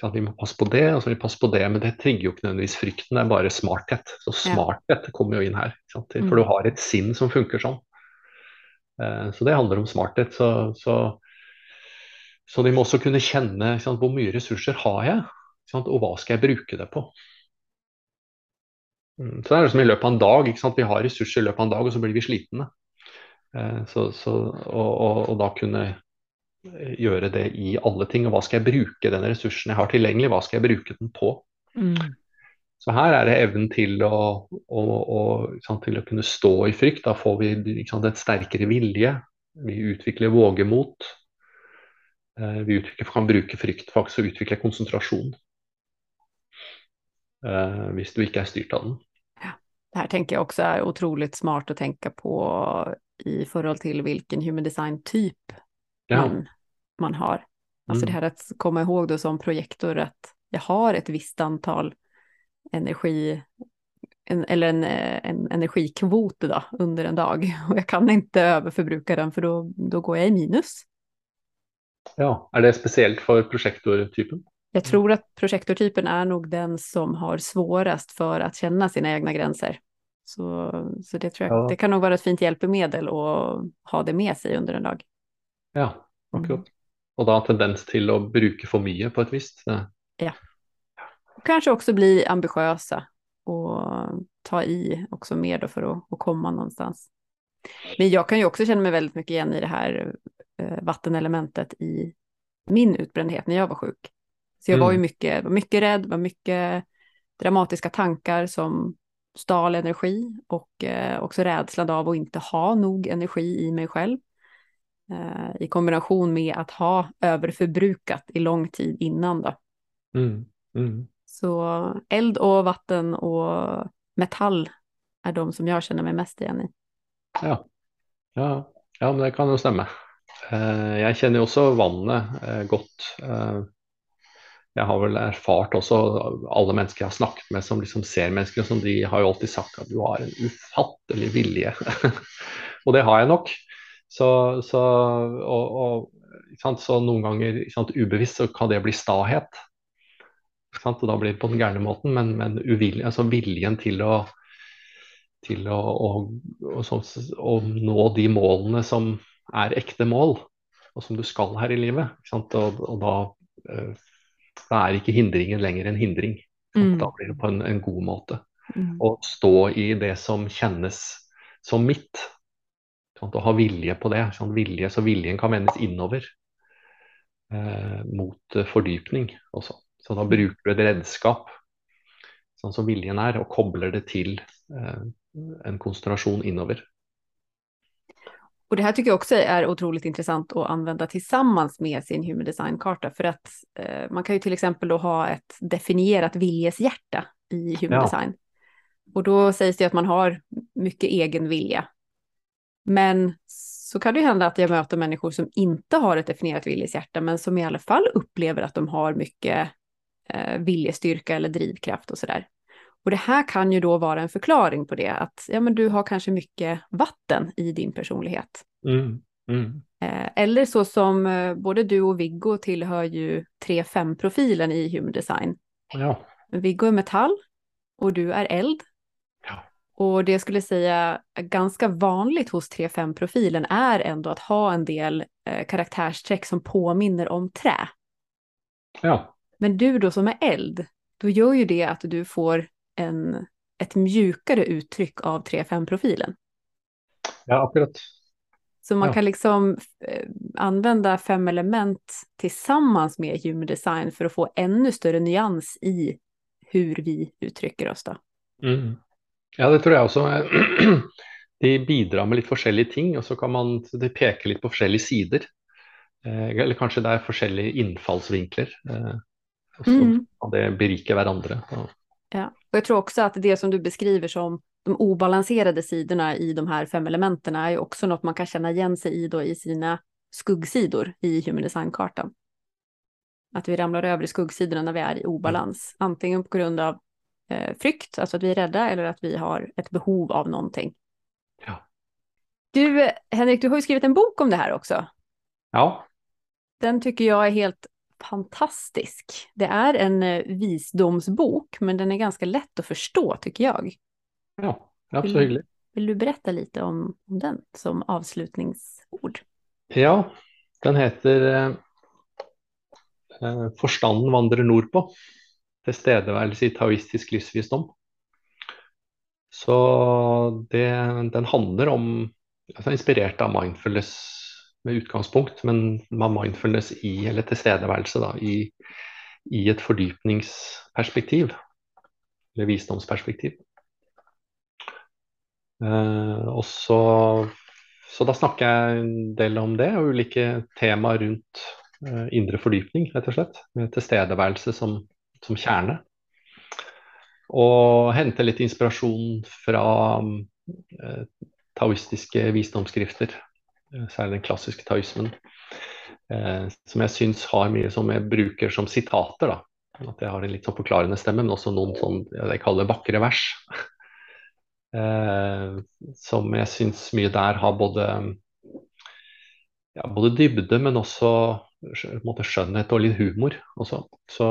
sånn, Vi må passe på det, og så må vi passe på det, men det trigger jo ikke nødvendigvis frykten, det er bare smarthet. Så smarthet kommer jo inn her. Mm. For du har et sinn som funker sånn. Eh, så det handler om smarthet. Så, så, så de må også kunne kjenne hvor mye ressurser har jeg, og hva skal jeg bruke det på. Mm, så det er som i løpet av en dag. Vi har ressurser i løpet av en dag, og så blir vi slitne. Eh, så, og, og, og, da kunne gjøre det i alle ting. Og hva skal jeg bruke den ressursen jeg har tilgjengelig, hva skal jeg bruke den på? Mm. Så her er det evnen til å, å, å, til å, kunne stå i frykt. Da får vi sant, et sterkere vilje. Vi utvikler vågemot. Eh, vi utvikler, kan bruke frykt faktisk og utvikle konsentrasjon. Eh, hvis du ikke er styrt av den. Ja. Det her tenker jeg også er utrolig smart å tenke på i forhold til hvilken human design-typ ja. man, man, har. Altså mm. det her å komme ihåg som projektor at jeg har et visst antal energi, en, eller en, en energikvot då, under en dag Og jeg kan ikke overforbruke den for då, då går jeg i minus. Ja, Er det spesielt for projektortypen? Jeg tror at projektortypen er nok den som har svårast for å kjenne sine egne grenser. Så, så det tror jag, ja. det kan nok være et fint hjelpemiddel å ha det med seg under en dag. Ja, akkurat. Mm. Og da tendens til å bruke for mye på et visst Ja. Kanske också bli ambitiösa och ta i också mer då för att, att komma någonstans. Men jag kan ju också känna mig väldigt mycket igen i det här eh, vattenelementet i min utbrändhet när jag var sjuk. Så jag mm. var ju mycket, var mycket rädd, var mycket dramatiska tankar som stal energi och eh, också rädslan av att inte ha nog energi i mig själv. Eh, I kombination med att ha överförbrukat i lång tid innan då. Mm. Mm. Så eld og vatten og metall er de som jeg kjenner meg mest igjen i. Ja, ja. ja men det kan jo stemme. Eh, jeg kjenner jo også vannet eh, godt. Eh, jeg har vel erfart også alle mennesker jeg har snakket med som liksom ser mennesker, som de har jo alltid sagt at du har en ufattelig vilje. og det har jeg nok. Så, så, og, og, så noen ganger sant, ubevisst så kan det bli stahet. Og da blir det på den gærne måten, men, men uvilje, altså viljen til å til å, å, å, nå de målene som er ekte mål, og som du skal her i livet. Og, og, da eh, da er ikke hindringen lenger en hindring. Mm. Da blir det på en, en god måte. Mm. Å stå i det som kjennes som mitt. Sånn, å ha vilje på det. Vilje, så viljen kan vendes innover eh, mot uh, fordypning også. Så da bruker du et redskap, sånn som viljen er, og kobler det til eh, en konsentrasjon innover. Och det här tycker jag också är otroligt intressant att använda tillsammans med sin human design-karta. För att eh, man kan ju till exempel då ha ett definierat viljeshjärta i human ja. design. Och då sägs det att man har mycket egen vilja. Men så kan det ju hända att jag möter människor som inte har ett definierat viljeshjärta, men som i alla fall upplever att de har mycket eh, viljestyrka eller drivkraft och sådär. Och det här kan ju då vara en förklaring på det, att ja, men du har kanske mycket vatten i din personlighet. Mm. Mm. Eh, eller så som eh, både du och Viggo tillhör ju 3-5-profilen i Human Design. Ja. Viggo är metall och du är eld. Ja. Och det skulle säga ganska vanligt hos 3-5-profilen är ändå att ha en del eh, karaktärsträck som påminner om trä. Ja. Men du då som är eld, då gör ju det att du får en, ett mjukare uttryck av 3-5-profilen. Ja, akkurat. Så man ja. kan liksom eh, använda fem element tillsammans med human design för att få ännu större nyans i hur vi uttrycker oss. Då. Mm. Ja, det tror jeg også. De bidrar med litt forskjellige ting, og så kan man de peke litt på forskjellige sider. Eh, eller kanskje det er forskjellige innfallsvinkler. Og så mm. kan det berike hverandre. Ja. Og jeg tror også at det som du beskriver som de obalanserade sidene i de her fem elementene, er jo også noe man kan kjenne igjen seg i då i sine skuggsidor i human design-kartan. At vi ramler over i skuggsidene når vi er i obalans, mm. antingen på grund av eh, frykt, altså at vi er redde, eller at vi har et behov av noe. Ja. Du, Henrik, du har jo skrevet en bok om det her også. Ja. Den tycker jag är helt fantastisk. Det er en eh, visdomsbok, men den er ganske lett å forstå, syns jeg. Ja, absolut. Vil, vil du berette litt om, om den som avslutningsord? Ja, den heter eh, eh Forstanden vandrer nordpå. Tilstedeværelse i taoistisk livsvisdom. Så det, den handler om altså Inspirert av mindfulness med utgangspunkt, men med mindfulness i, eller tilstedeværelse da, i, i et fordypningsperspektiv. Eller visdomsperspektiv. Uh, og så, så, da snakker jeg en del om det, og ulike temaer rundt uh, indre fordypning, rett og slett. Med tilstedeværelse som, som kjerne. Og hente litt inspirasjon fra uh, taoistiske visdomsskrifter Eh, særlig den klassiske taoismen, eh, som jeg syns har mye som jeg bruker som sitater. da. At jeg har en litt sånn forklarende stemme, men også noen sånn jeg kaller vakre vers. eh, som jeg syns mye der har både, ja, både dybde, men også måte, skjønnhet og litt humor også. Så,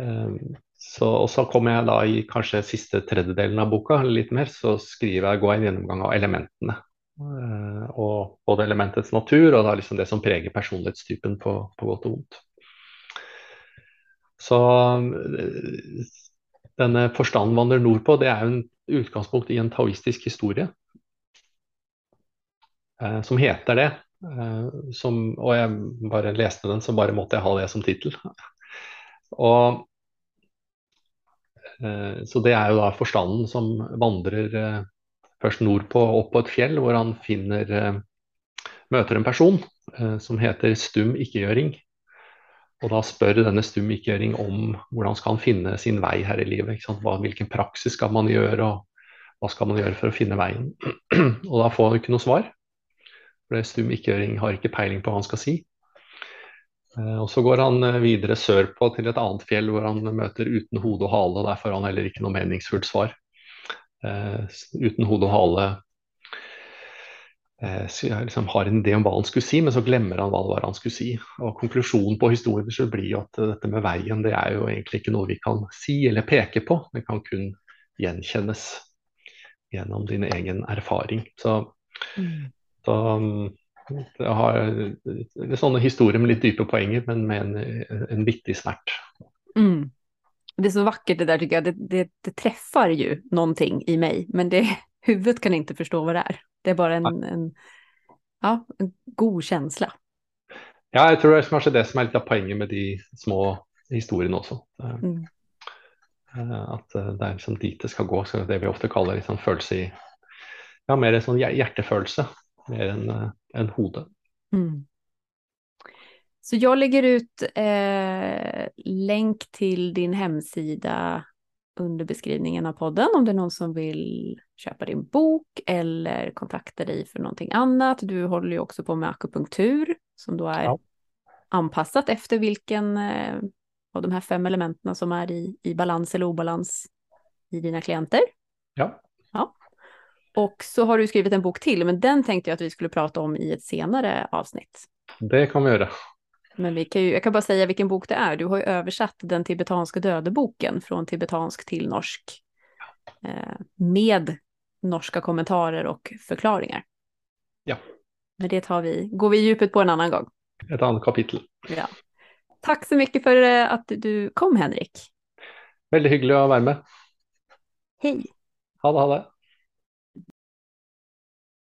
eh, så, og så kommer jeg da i kanskje siste tredjedelen av boka, litt mer, så skriver jeg, går jeg en gjennomgang av elementene Eh, og både elementets natur og da liksom det som preger personlighetstypen på, på godt og vondt. Så eh, denne forstanden vandrer nordpå, det er jo en utgangspunkt i en taoistisk historie. Eh, som heter det. som, og jeg bare leste den, så bare måtte jeg ha det som tittel. Og så det er jo da forstanden som vandrer først nordpå opp på et fjell, hvor han finner møter en person som heter stum ikkegjøring. Og da spør denne stum ikkegjøring om hvordan skal han finne sin vei her i livet. Hva, hvilken praksis skal man gjøre, og hva skal man gjøre for å finne veien. og da får han ikke noe svar. For stum ikkegjøring har ikke peiling på hva han skal si. Og Så går han videre sørpå til et annet fjell hvor han møter uten hode og hale. og Der får han heller ikke noe meningsfullt svar. Uh, uten hode og hale uh, liksom har en idé om hva han skulle si, men så glemmer han hva det var han skulle si. Og Konklusjonen på historien så blir jo at dette med veien det er jo egentlig ikke noe vi kan si eller peke på. Det kan kun gjenkjennes gjennom din egen erfaring. Så, mm. så det har sånne historier med litt dype poenger, men med en, en vittig snert. Mm det är så vackert det där tycker jag. Det, det, det, träffar ju någonting i mig, men det, huvudet kan inte förstå vad det är. Det är bara en, en, ja, en god känsla. Ja, jeg tror det er kanskje det som er litt av poenget med de små historiene også. Mm. Eh, at eh, det er liksom dit det skal gå, så det vi ofte kaller liksom følelse i Ja, mer en sånn hjertefølelse, mer enn en eh, hodet. Mm. Så jag lägger ut eh, länk till din hemsida under beskrivningen av podden om det är någon som vill köpa din bok eller kontakta dig för någonting annat. Du håller ju också på med akupunktur som då är ja. anpassat efter vilken eh, av de här fem elementen som är i, i balans eller obalans i dina klienter. Ja. ja. Och så har du skrivit en bok till, men den tänkte jag att vi skulle prata om i ett senare avsnitt. Det kan vi göra. Men vi kan ju, jag kan bara säga vilken bok det är. Du har ju översatt den tibetanska dödeboken från tibetansk till norsk. Eh, med norska kommentarer och förklaringar. Ja. Men det tar vi, går vi i djupet på en annan gång. Ett annat kapitel. Ja. Tack så mycket för eh, att du kom Henrik. Väldigt hyggligt att vara med. Hej. Ha det, ha det.